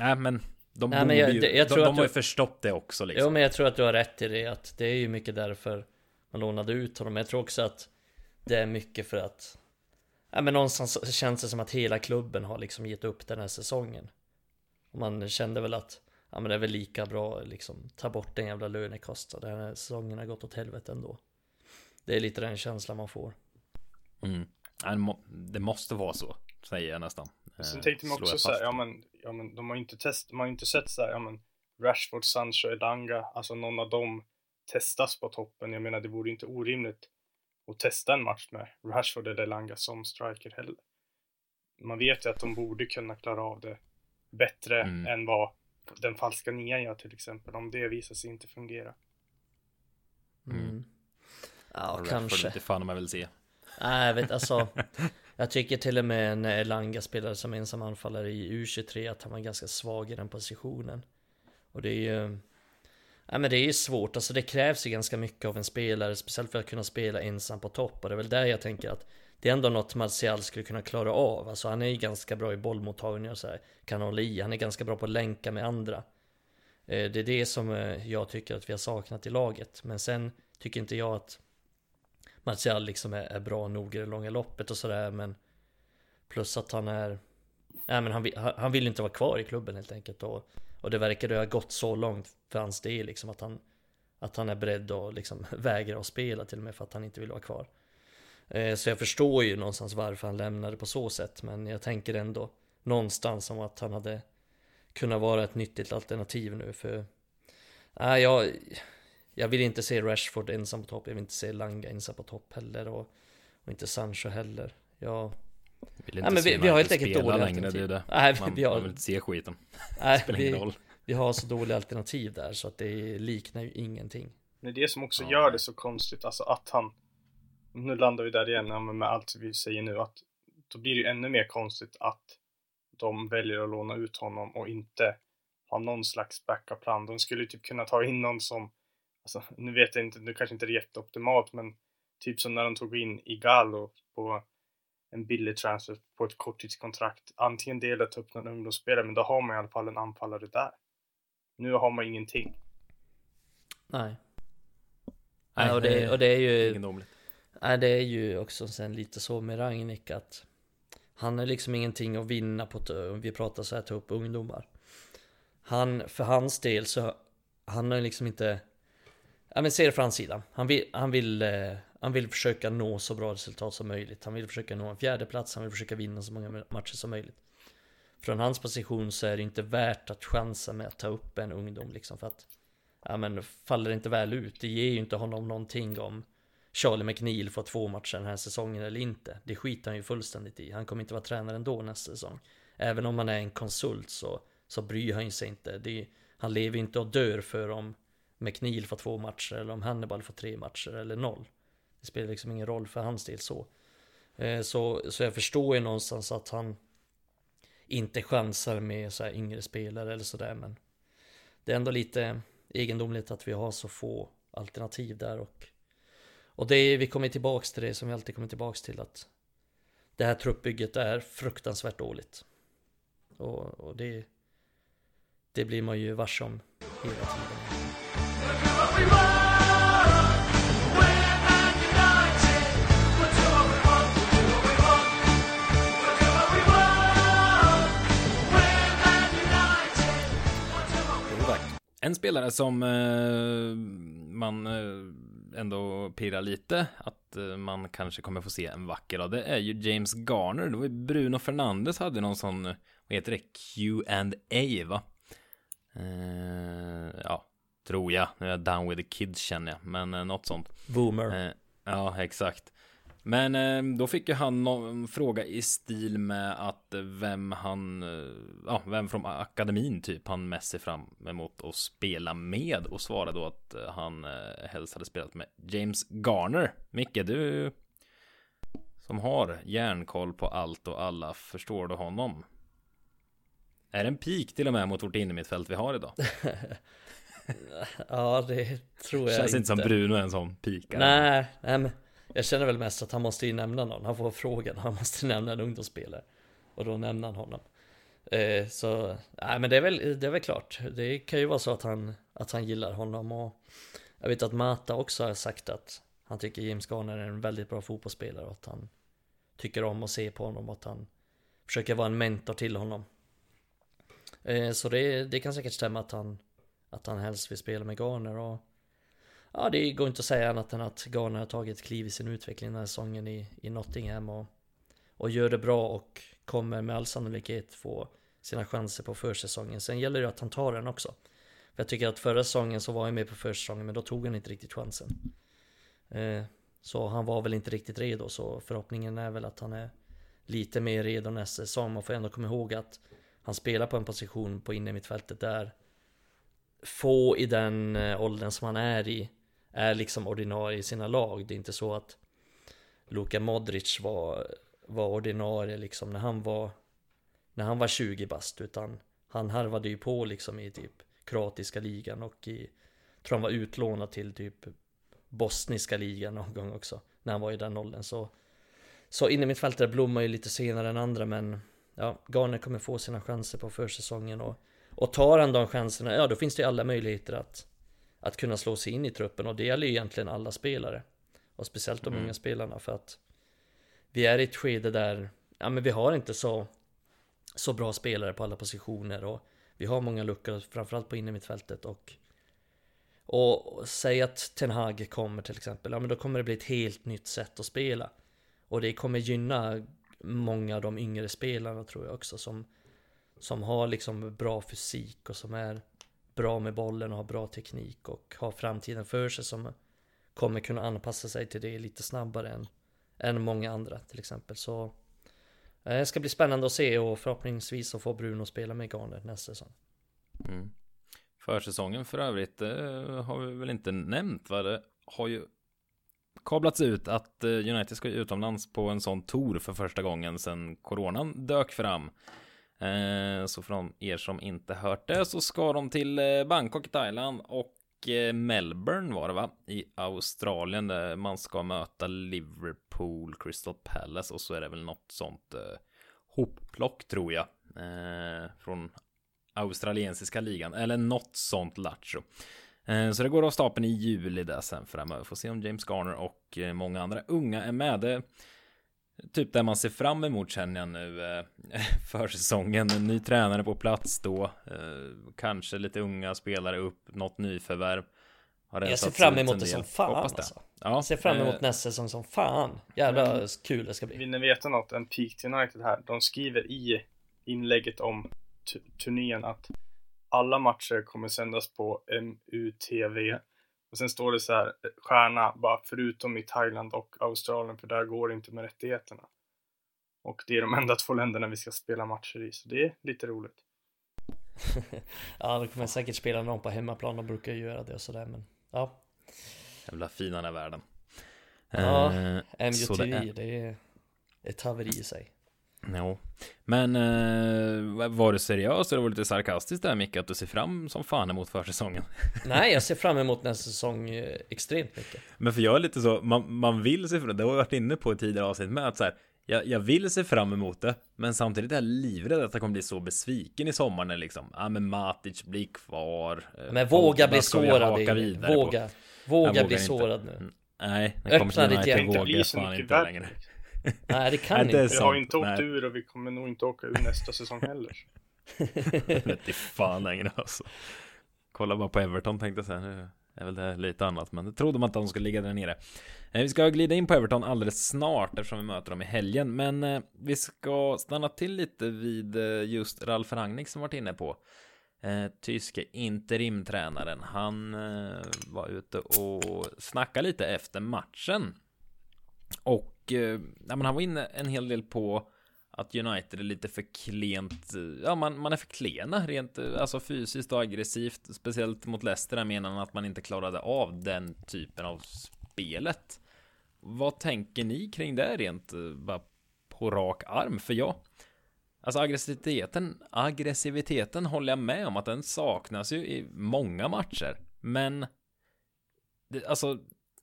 [SPEAKER 1] nej, men de, Nej, men jag, ju, jag de, de har ju förstått det också liksom.
[SPEAKER 2] Jo men jag tror att du har rätt i det att det är ju mycket därför man lånade ut honom. Jag tror också att det är mycket för att Ja men någonstans känns det som att hela klubben har liksom gett upp den här säsongen. Och man kände väl att Ja men det är väl lika bra liksom ta bort den jävla lönekostnaden. Den här säsongen har gått åt helvete ändå. Det är lite den känslan man får.
[SPEAKER 1] Mm. Det måste vara så, säger jag nästan.
[SPEAKER 3] Sen tänkte man också så här, ja men, ja men de har inte test, man har inte sett så här, ja men Rashford, Sancho, Elanga, alltså någon av dem testas på toppen. Jag menar, det vore inte orimligt att testa en match med Rashford eller Elanga som striker heller. Man vet ju att de borde kunna klara av det bättre mm. än vad den falska nian gör till exempel, om det visar sig inte fungera.
[SPEAKER 2] Mm. mm. Ja, kanske.
[SPEAKER 1] Det fan om jag vill se.
[SPEAKER 2] Nej, jag vet alltså. Jag tycker till och med när Elanga spelade som ensam anfallare i U23 att han var ganska svag i den positionen. Och det är ju... Ja men det är ju svårt, alltså det krävs ju ganska mycket av en spelare, speciellt för att kunna spela ensam på topp. Och det är väl där jag tänker att det är ändå något Martial skulle kunna klara av. Alltså han är ju ganska bra i bollmottagning och så här, kan hålla i. Han är ganska bra på att länka med andra. Eh, det är det som eh, jag tycker att vi har saknat i laget. Men sen tycker inte jag att Martial liksom är, är bra nog i det långa loppet och sådär. Men plus att han är... Nej men han, vill- han, vill inte vara kvar i klubben helt enkelt. Och, och det verkar ha gått så långt för hans del liksom att han att han är beredd att liksom vägra att spela till och med för att han inte vill vara kvar. Eh, Så jag förstår ju någonstans varför han lämnade på så sätt. Men jag tänker ändå någonstans om att han hade kunnat vara ett nyttigt alternativ nu för... Nej, jag, jag vill inte se Rashford ensam på topp. Jag vill inte se Langa ensam på topp heller. Och, och inte Sancho heller. Jag,
[SPEAKER 1] Vill
[SPEAKER 2] Nej, men vi- vi har helt enkelt dåliga
[SPEAKER 1] längre, det
[SPEAKER 2] alternativ.
[SPEAKER 1] det.
[SPEAKER 2] Nej,
[SPEAKER 1] Man,
[SPEAKER 2] vi har-
[SPEAKER 1] man vill inte se skiten.
[SPEAKER 2] nej,
[SPEAKER 1] Spelar ingen
[SPEAKER 2] vi,
[SPEAKER 1] roll.
[SPEAKER 2] vi har så dåliga alternativ där så att det liknar ju ingenting.
[SPEAKER 3] Det är det som också
[SPEAKER 1] Ja.
[SPEAKER 3] gör det så konstigt, alltså att han Nu landar vi där igen med allt vi säger nu att då blir det ju ännu mer konstigt att de väljer att låna ut honom och inte ha någon slags backup-plan. De skulle ju typ kunna ta in någon som Alltså, nu vet jag inte, nu kanske inte det är jätteoptimalt men typ som när de tog in Igalo på en billig transfer på ett korttidskontrakt. Antingen det eller ta upp någon ungdomsspelare men då har man i alla fall en anfallare där. Nu har man ingenting.
[SPEAKER 2] Nej.
[SPEAKER 1] Nej,
[SPEAKER 2] och, det, och det är ju...
[SPEAKER 1] egendomligt.
[SPEAKER 2] Nej, det är ju också sen lite så med Ragnik att han är liksom ingenting att vinna på, att- vi pratar så här, ta upp ungdomar. Han, för hans del så, han har liksom inte, ja men ser det från hans sida. Han vill, han vill, eh, han vill försöka nå så bra resultat som möjligt. Han vill försöka nå en fjärde plats. han vill försöka vinna så många matcher som möjligt. Från hans position så är det inte värt att chansa med att ta upp en ungdom liksom för att, ja men faller det inte väl ut, det ger ju inte honom någonting om Charlie McNeil får två matcher den här säsongen eller inte. Det skiter han ju fullständigt i. Han kommer inte vara tränare ändå nästa säsong. Även om han är en konsult så, så bryr han ju sig inte. Det han lever ju inte och dör för om McNeil får två matcher eller om Hannibal får tre matcher eller noll. Det spelar liksom ingen roll för hans del så. Eh, så, så jag förstår ju någonstans att han inte chansar med så här yngre spelare eller sådär men det är ändå lite egendomligt att vi har så få alternativ där och och det är, vi kommer tillbaks till det som vi alltid kommer tillbaks till att det här truppbygget är fruktansvärt dåligt. Och, och det, det blir man ju varsom hela tiden.
[SPEAKER 1] En spelare som eh, man eh, ändå pirrar lite att eh, man kanske kommer få se en vacker dag. Det är ju James Garner. Det var ju Bruno Fernandes hade någon sån, vad heter det, Q&A va? Eh, ja, tror jag. Nu är jag down with the kids känner jag, men eh, något sånt.
[SPEAKER 2] Boomer.
[SPEAKER 1] Eh, ja, exakt. Men eh, då fick ju han någon fråga i stil med att vem han, eh, ja, vem från akademin typ han mest ser fram emot att spela med och svarade då att eh, han eh, helst hade spelat med James Garner. Micke, du som har järnkoll på allt och alla, förstår du honom? Är det en pik till och med mot vårt innermittfält vi har idag?
[SPEAKER 2] Ja, det tror jag
[SPEAKER 1] Känns inte som Bruno är en sån pikare.
[SPEAKER 2] Nej, nej men jag känner väl mest att han måste ju nämna någon. Han får frågan, han måste nämna en ungdomsspelare. Och då nämner han honom. Eh, så, nej men det är, väl, det är väl klart. Det kan ju vara så att han, att han gillar honom. Och jag vet att Mata också har sagt att han tycker James Garner är en väldigt bra fotbollsspelare. Och att han tycker om att se på honom. Och att han försöker vara en mentor till honom. Eh, så det, det kan säkert stämma att han, att han helst vill spela med Garner. Och Ja, det går inte att säga annat än att Garner har tagit ett kliv i sin utveckling den här säsongen i, i Nottingham och, och gör det bra och kommer med all sannolikhet få sina chanser på försäsongen. Sen gäller det att han tar den också. För jag tycker att förra säsongen så var han med på försäsongen men då tog han inte riktigt chansen. Eh, så han var väl inte riktigt redo så förhoppningen är väl att han är lite mer redo nästa säsong. Man får ändå komma ihåg att han spelar på en position på innermittfältet där få i den eh, åldern som han är i är liksom ordinarie i sina lag. Det är inte så att Luka Modric var, var ordinarie liksom när han var när han var 20 bast utan han harvade ju på liksom i typ kroatiska ligan och i tror han var utlånad till typ bosniska ligan någon gång också när han var i den åldern så så innermittfältare blommar ju lite senare än andra men ja, Garner kommer få sina chanser på försäsongen och Och tar han de chanserna, ja då finns det alla möjligheter att, att kunna slå sig in i truppen och det gäller ju egentligen alla spelare. Och speciellt de
[SPEAKER 1] Mm.
[SPEAKER 2] unga spelarna för att vi är i ett skede där, ja men vi har inte så, så bra spelare på alla positioner och vi har många luckor, framförallt på innermittfältet och och säg att Ten Hag kommer till exempel, ja men då kommer det bli ett helt nytt sätt att spela. Och det kommer gynna många av de yngre spelarna tror jag också som Som har liksom bra fysik och som är bra med bollen och har bra teknik och har framtiden för sig som kommer kunna anpassa sig till det lite snabbare än, än många andra till exempel. Så eh, det ska bli spännande att se och förhoppningsvis så får Bruno spela med Garner nästa säsong.
[SPEAKER 1] Mm. Försäsongen för övrigt eh, har vi väl inte nämnt va? Det har ju kablats ut att eh, United ska utomlands på en sån tour för första gången sedan coronan dök fram. Eh, så från er som inte hört det så ska de till eh, Bangkok i Thailand och Melbourne var det va? I Australien där man ska möta Liverpool, Crystal Palace och så är det väl något sånt hopplock tror jag. Från australiensiska ligan eller något sånt lattjo. Eh, Så det går av stapeln i juli där sen framöver. Får se om James Garner och eh, många andra unga är med. Det är typ där man ser fram emot känner jag nu eh, för säsongen. En ny tränare på plats då. Kanske lite unga spelare upp, något nyförvärv. Har
[SPEAKER 2] Jag ser fram emot det som fan
[SPEAKER 1] Hoppas det.
[SPEAKER 2] alltså.
[SPEAKER 1] Ja,
[SPEAKER 2] Jag ser fram emot
[SPEAKER 1] eh,
[SPEAKER 2] nästa säsong som fan. Jävla
[SPEAKER 3] Mm.
[SPEAKER 2] kul det ska bli.
[SPEAKER 3] Vill ni veta något? En peak till United här. De skriver i inlägget om tu- turnén att alla matcher kommer sändas på MUTV. Och sen står det så här, stjärna, bara förutom i Thailand och Australien, för där går det inte med rättigheterna. Och det är de enda två länderna vi ska spela matcher i, så det är lite roligt.
[SPEAKER 2] ja, de kommer säkert spela någon på hemmaplan. De brukar ju göra det och sådär. Men ja,
[SPEAKER 1] Jävla fina den här världen.
[SPEAKER 2] Ja,
[SPEAKER 1] Eh,
[SPEAKER 2] MUTV,
[SPEAKER 1] det är
[SPEAKER 2] ett haveri i sig.
[SPEAKER 1] Jo, men eh, var du seriös eller var du lite sarkastisk där Micke? Att du ser fram som fan emot försäsongen?
[SPEAKER 2] Nej, jag ser fram emot nästa säsong eh, extremt mycket.
[SPEAKER 1] Men för jag är lite så, man, man vill se fram det har jag varit inne på i tidigare avsnitt med att så här, jag, jag vill se fram emot det, men samtidigt är jag livrädd att jag kommer bli så besviken i sommar när liksom, ja men Matic blir kvar. eh,
[SPEAKER 2] Men våga bli
[SPEAKER 1] ska vi
[SPEAKER 2] sårad. Våga. Våga
[SPEAKER 1] vågar
[SPEAKER 2] bli
[SPEAKER 1] inte.
[SPEAKER 2] sårad nu.
[SPEAKER 1] Mm, Nej,
[SPEAKER 2] Öppna
[SPEAKER 1] det kommer till
[SPEAKER 2] ditt hjärta.
[SPEAKER 3] Det inte
[SPEAKER 1] vågar
[SPEAKER 3] bli
[SPEAKER 1] jag
[SPEAKER 3] så
[SPEAKER 1] fan
[SPEAKER 3] mycket
[SPEAKER 1] inte längre.
[SPEAKER 2] Nej, det kan
[SPEAKER 1] Nej, det är
[SPEAKER 2] inte.
[SPEAKER 3] Vi har inte åkt
[SPEAKER 1] Nej.
[SPEAKER 3] ur och vi kommer nog inte åka ur nästa säsong heller.
[SPEAKER 1] Det vete fan längre alltså. Kolla bara på Everton tänkte jag säga. Nu är väl det lite annat. Men det trodde man inte att de skulle ligga där nere. Eh, Vi ska glida in på Everton alldeles snart eftersom vi möter dem i helgen. Men eh, vi ska stanna till lite vid eh, just Ralf Rangnick som varit inne på. Tyske interimtränaren. Han var ute och snackade lite efter matchen. Och eh, ja, men han var inne en hel del på att United är lite för klent, ja man, man är för klena rent eh, alltså fysiskt och aggressivt, speciellt mot Leicester där menar han att man inte klarade av den typen av spelet. Vad tänker ni kring det rent eh, bara på rak arm? För jag, alltså aggressiviteten, aggressiviteten håller jag med om att den saknas ju i många matcher, men det, alltså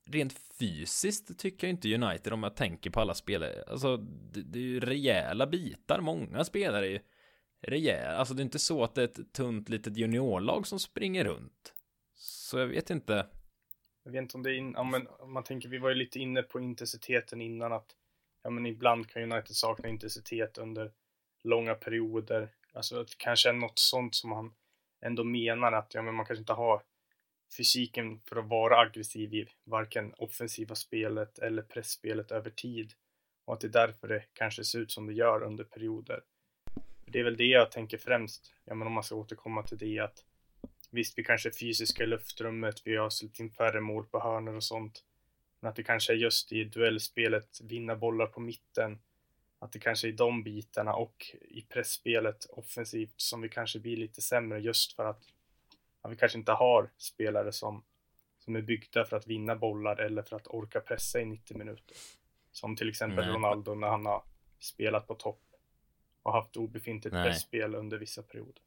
[SPEAKER 1] rent fysiskt tycker jag inte United om jag tänker på alla spelare. Alltså det, det är ju rejäla bitar. Många spelare är ju rejäla. Alltså det är inte så att det är ett tunt litet juniorlag som springer runt. Så jag vet inte.
[SPEAKER 3] Jag vet inte om det är, in, ja, men om man tänker, vi var ju lite inne på intensiteten innan att, ja men ibland kan United sakna intensitet under långa perioder. Alltså att det kanske är något sånt som han ändå menar att, ja men man kanske inte har fysiken för att vara aggressiv i varken offensiva spelet eller pressspelet över tid. Och att det är därför det kanske ser ut som det gör under perioder. Det är väl det jag tänker främst, ja men om man ska återkomma till det att Visst, vi kanske är fysiska i luftrummet, vi har släppt in färre mål på hörnor och sånt. Men att det kanske är just i duellspelet, vinna bollar på mitten. Att det kanske är de bitarna och i pressspelet offensivt som vi kanske blir lite sämre just för att ja, vi kanske inte har spelare som, som är byggda för att vinna bollar eller för att orka pressa i 90 minuter. Som till exempel
[SPEAKER 1] Nej.
[SPEAKER 3] Ronaldo när han har spelat på topp och haft obefintligt
[SPEAKER 1] Nej.
[SPEAKER 3] pressspel under vissa perioder.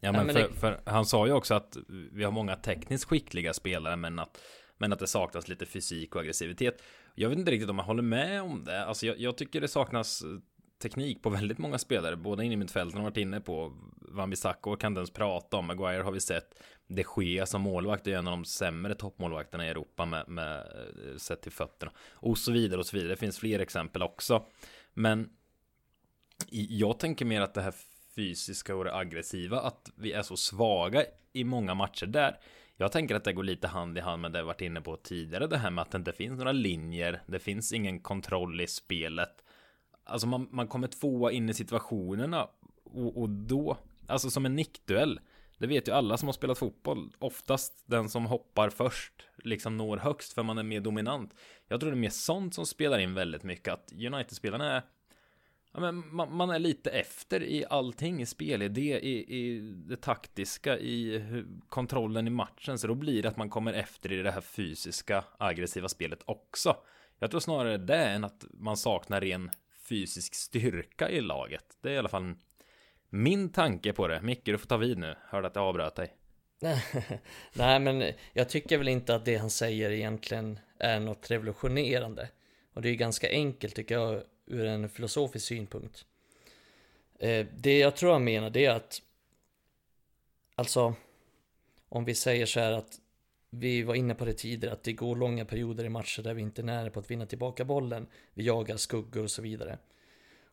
[SPEAKER 1] Ja men,
[SPEAKER 2] men
[SPEAKER 1] för,
[SPEAKER 2] det-
[SPEAKER 1] för han sa ju också att vi har många tekniskt skickliga spelare men att men att det saknas lite fysik och aggressivitet. Jag vet inte riktigt om jag håller med om det. Alltså jag, jag tycker det saknas teknik på väldigt många spelare. Båda in i mitt fält har varit inne på Van Bissaka kan inte ens prata om. Maguire har vi sett. De Gea som målvakt är en av de sämre toppmålvakterna i Europa med, med eh, sett till fötterna. Och så vidare och så vidare. Det finns fler exempel också. Men jag tänker mer att det här fysiska och det aggressiva, att vi är så svaga i många matcher där. Jag tänker att det går lite hand i hand med det jag varit inne på tidigare, det här med att det inte finns några linjer, det finns ingen kontroll i spelet. Alltså man, man kommer tvåa in i situationerna och, och då, alltså som en nickduell, det vet ju alla som har spelat fotboll, oftast den som hoppar först liksom når högst för man är mer dominant. Jag tror det är mer sånt som spelar in väldigt mycket, att United-spelarna är Ja, men man, man, är lite efter i allting, i spelidé, i, i det taktiska, i kontrollen i matchen. Så då blir det att man kommer efter i det här fysiska, aggressiva spelet också. Jag tror snarare det än att man saknar ren fysisk styrka i laget. Det är i alla fall min tanke på det. Micke, du får ta vid nu. Hörde att jag avbröt dig.
[SPEAKER 2] Nej, men jag tycker väl inte att det han säger egentligen är något revolutionerande. Och det är ganska enkelt tycker jag ur en filosofisk synpunkt. Eh, det jag tror han menar det är att Alltså Om vi säger så här att vi var inne på det tidigare att det går långa perioder i matcher där vi inte är nära på att vinna tillbaka bollen. Vi jagar skuggor och så vidare.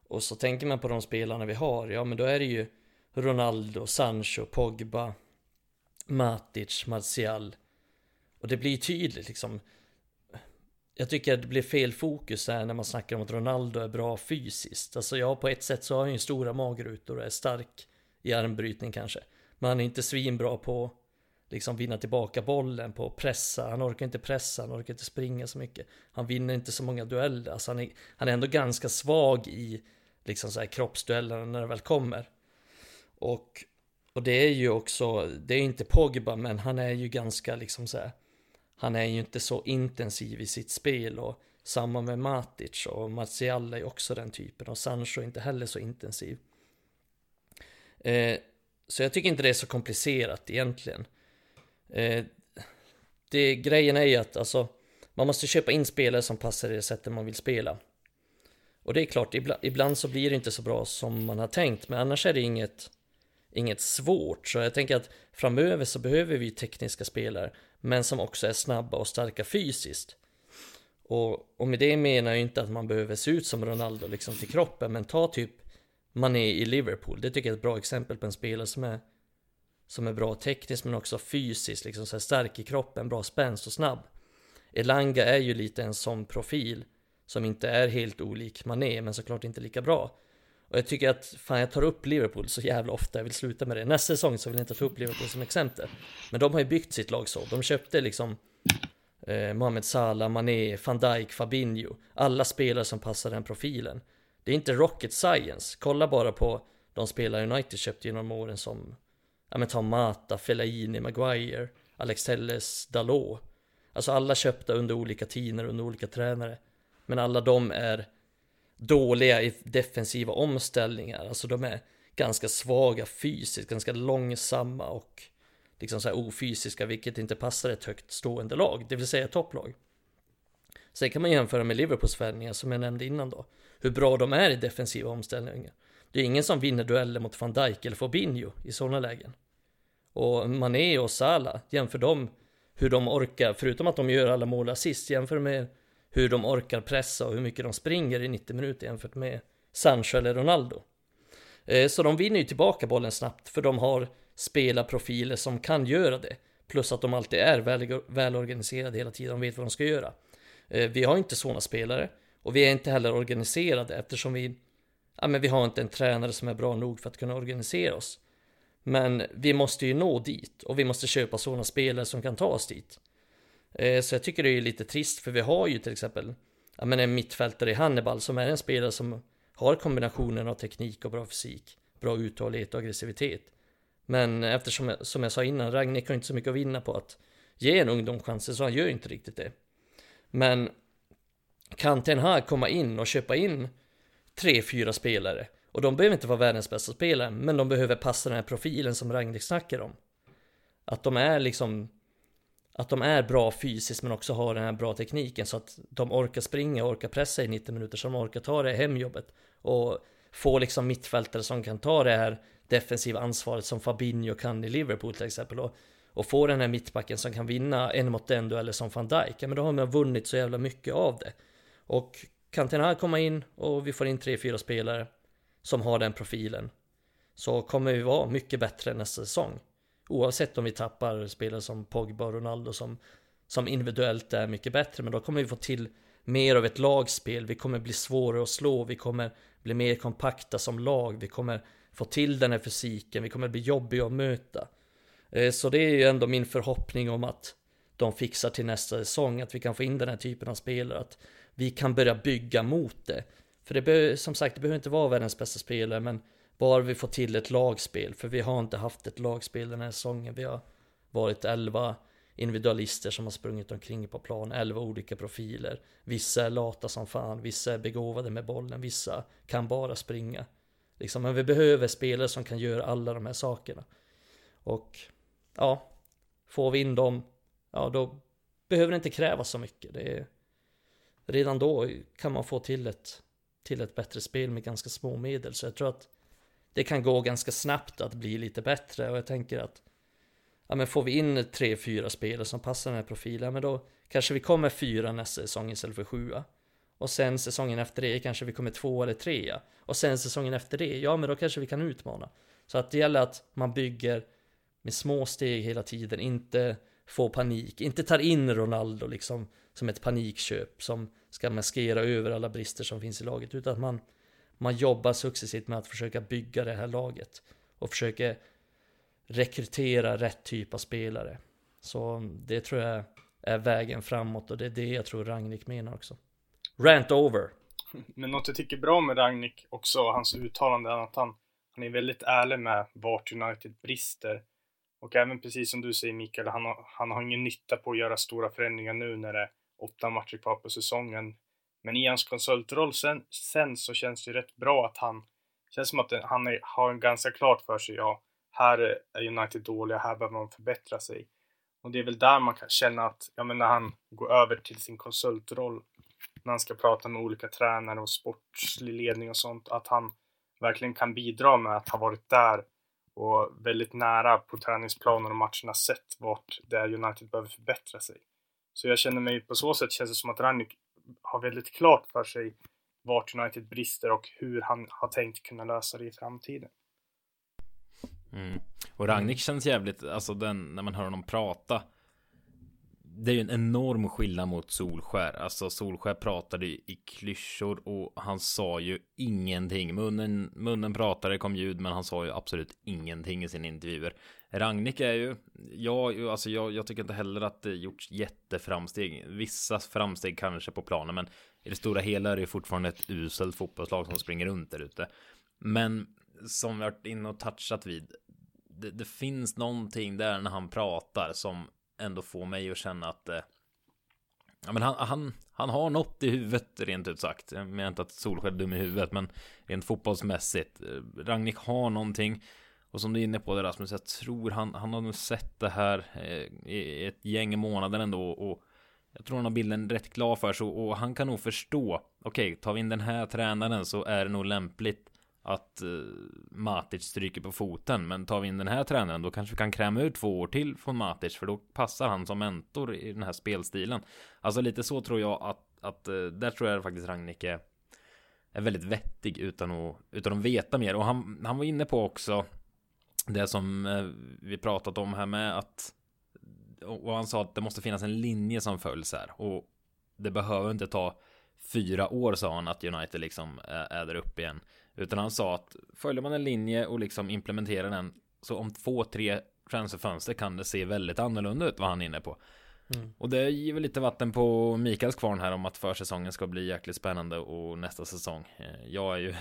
[SPEAKER 2] Och så tänker man på de spelarna vi har. Ja men då är det ju Ronaldo, Sancho, Pogba Matic, Martial. Och det blir tydligt liksom. Jag tycker att det blir fel fokus här när man snackar om att Ronaldo är bra fysiskt. Alltså ja, på ett sätt så har han ju stora magrutor och är stark i armbrytning kanske. Men han är inte svinbra på liksom vinna tillbaka bollen, på att pressa. Han orkar inte pressa, han orkar inte springa så mycket. Han vinner inte så många dueller. Alltså han är, han är ändå ganska svag i liksom så här kroppsduellerna när det väl kommer. Och, och det är ju också, det är inte Pogba, men han är ju ganska liksom så här han är ju inte så intensiv i sitt spel och samma med Matic och Martial är också den typen och Sancho är inte heller så intensiv. Eh, så jag tycker inte det är så komplicerat egentligen. Eh, det, grejen är ju att alltså, man måste köpa in spelare som passar i det sättet man vill spela. Och det är klart, ibland, ibland så blir det inte så bra som man har tänkt, men annars är det inget, inget svårt. Så jag tänker att framöver så behöver vi tekniska spelare men som också är snabba och starka fysiskt. Och, och med det menar jag inte att man behöver se ut som Ronaldo liksom till kroppen, men ta typ Mané i Liverpool. Det tycker jag är ett bra exempel på en spelare som är som är bra tekniskt men också fysiskt, liksom så här stark i kroppen, bra spänst och snabb. Elanga är ju lite en sån profil som inte är helt olik Mané, men såklart inte lika bra. Och jag tycker att, fan jag tar upp Liverpool så jävla ofta, jag vill sluta med det. Nästa säsong så vill jag inte ta upp Liverpool som exempel. Men de har ju byggt sitt lag så. De köpte liksom eh, Mohamed Salah, Mané, van Dijk, Fabinho. Alla spelare som passar den profilen. Det är inte rocket science. Kolla bara på de spelare United köpte genom åren som, ja men ta Mata, Fellaini, Maguire, Alex Telles, Dalot. Alltså alla köpta under olika tider, under olika tränare. Men alla de är dåliga i defensiva omställningar. Alltså de är ganska svaga fysiskt, ganska långsamma och liksom så här ofysiska, vilket inte passar ett högt stående lag, det vill säga topplag. Sen kan man jämföra med Liverpools värvningar som jag nämnde innan då. Hur bra de är i defensiva omställningar. Det är ingen som vinner dueller mot van Dijk eller Fabinho i sådana lägen. Och Mané och Salah, jämför dem hur de orkar, förutom att de gör alla mål assist, jämför med hur de orkar pressa och hur mycket de springer i 90 minuter jämfört med Sancho eller Ronaldo. Eh, så de vinner ju tillbaka bollen snabbt för de har spelarprofiler som kan göra det. Plus att de alltid är väl, välorganiserade hela tiden, de vet vad de ska göra. Eh, vi har inte sådana spelare och vi är inte heller organiserade eftersom vi, ja men vi har inte en tränare som är bra nog för att kunna organisera oss. Men vi måste ju nå dit och vi måste köpa sådana spelare som kan ta oss dit. Eh, så jag tycker det är lite trist för vi har ju till exempel ja, men en mittfältare i Hannibal som är en spelare som har kombinationen av teknik och bra fysik, bra uthållighet och aggressivitet. Men eftersom, som jag sa innan, Ragnik har inte så mycket att vinna på att ge en ungdom chanser, så han gör inte riktigt det. Men kan Ten Hag komma in och köpa in tre, fyra spelare och de behöver inte vara världens bästa spelare, men de behöver passa den här profilen som Ragnik snackar om. Att de är liksom att de är bra fysiskt men också har den här bra tekniken så att de orkar springa och orkar pressa i 90 minuter så de orkar ta det hemjobbet och få liksom mittfältare som kan ta det här defensiva ansvaret som Fabinho kan i Liverpool till exempel. Och, och få den här mittbacken som kan vinna en mot en dueller som van Dijk. Ja, men då har man vunnit så jävla mycket av det. Och kan Ten Hag komma in och vi får in tre, fyra spelare som har den profilen. Så kommer vi vara mycket bättre nästa säsong. Oavsett om vi tappar spelare som Pogba och Ronaldo som, som individuellt är mycket bättre. Men då kommer vi få till mer av ett lagspel. Vi kommer bli svårare att slå. Vi kommer bli mer kompakta som lag. Vi kommer få till den här fysiken. Vi kommer bli jobbiga att möta. Eh, så det är ju ändå min förhoppning om att de fixar till nästa säsong. Att vi kan få in den här typen av spelare. Att vi kan börja bygga mot det. För det behöver, som sagt, det behöver inte vara världens bästa spelare, men bara vi får till ett lagspel. För vi har inte haft ett lagspel den här säsongen. Vi har varit 11 individualister som har sprungit omkring på plan, 11 olika profiler. Vissa är lata som fan, vissa är begåvade med bollen, vissa kan bara springa. Liksom, men vi behöver spelare som kan göra alla de här sakerna. Och ja, får vi in dem, ja då behöver det inte krävas så mycket. Det är, redan då kan man få till ett, till ett bättre spel med ganska små medel. Så jag tror att det kan gå ganska snabbt att bli lite bättre och jag tänker att ja, men får vi in tre, fyra spelare som passar den här profilen, men då kanske vi kommer fyra nästa säsong istället för sjua. Och sen säsongen efter det kanske vi kommer två eller trea. Och sen säsongen efter det, ja men då kanske vi kan utmana. Så att det gäller att man bygger med små steg hela tiden, inte få panik, inte tar in Ronaldo liksom som ett panikköp som ska maskera över alla brister som finns i laget, utan att man, man jobbar successivt med att försöka bygga det här laget och försöker rekrytera rätt typ av spelare. Så det tror jag är vägen framåt och det är det jag tror Ragnik menar också. Rant over!
[SPEAKER 3] Men något jag tycker bra med Ragnik också, hans uttalande, är att han, han är väldigt ärlig med vart United brister. Och även precis som du säger Mikael, han har, han har ingen nytta på att göra stora förändringar nu när det är åtta matcher kvar på säsongen. Men i hans konsultroll sen, sen så känns det rätt bra att han, känns som att han är, har en ganska klart för sig, ja, här är United dåliga, här behöver man förbättra sig. Och det är väl där man kan känna att, ja men när han går över till sin konsultroll, när han ska prata med olika tränare och sportslig ledning och sånt, att han verkligen kan bidra med att ha varit där och väldigt nära på träningsplanen och matcherna sett vart det är United behöver förbättra sig. Så jag känner mig, på så sätt känns det som att Rannik har väldigt klart för sig vart United brister och hur han har tänkt kunna lösa det i framtiden.
[SPEAKER 1] Mm. Och Ragnik känns jävligt, alltså den, när man hör honom prata det är ju en enorm skillnad mot Solskär. Alltså Solskär pratade i klyschor och han sa ju ingenting. Munnen, munnen pratade, kom ljud, men han sa ju absolut ingenting i sina intervjuer. Ragnik är ju, ja, alltså jag, jag tycker inte heller att det gjorts jätteframsteg. Vissa framsteg kanske på planen, men i det stora hela är det fortfarande ett uselt fotbollslag som springer runt där ute. Men som vi har varit inne och touchat vid, det, det finns någonting där när han pratar som ändå få mig att känna att eh, Ja men han, han, han har något i huvudet rent ut sagt. Jag menar inte att Solskjaer är dum i huvudet men rent fotbollsmässigt. Eh, Ragnik har någonting. Och som du är inne på det Rasmus, jag tror han, han har nog sett det här eh, i ett gäng månader ändå. Och jag tror han har bilden rätt klar för sig och, och han kan nog förstå. Okej, tar vi in den här tränaren så är det nog lämpligt att uh, Matic stryker på foten. Men tar vi in den här tränaren då kanske vi kan kräma ut två år till från Matic. För då passar han som mentor i den här spelstilen. Alltså lite så tror jag att, att uh, där tror jag faktiskt Ragnik är, är väldigt vettig utan att, utan att veta mer. Och han, han var inne på också det som uh, vi pratat om här med att och han sa att det måste finnas en linje som följs här. Och det behöver inte ta fyra år sa han att United liksom är, är där uppe igen. Utan han sa att följer man en linje och liksom implementerar den så om två, tre transferfönster kan det se väldigt annorlunda ut vad han är inne på. Mm. Och det ger väl lite vatten på Mikaels kvarn här om att försäsongen ska bli jäkligt spännande och nästa säsong. Eh, jag är ju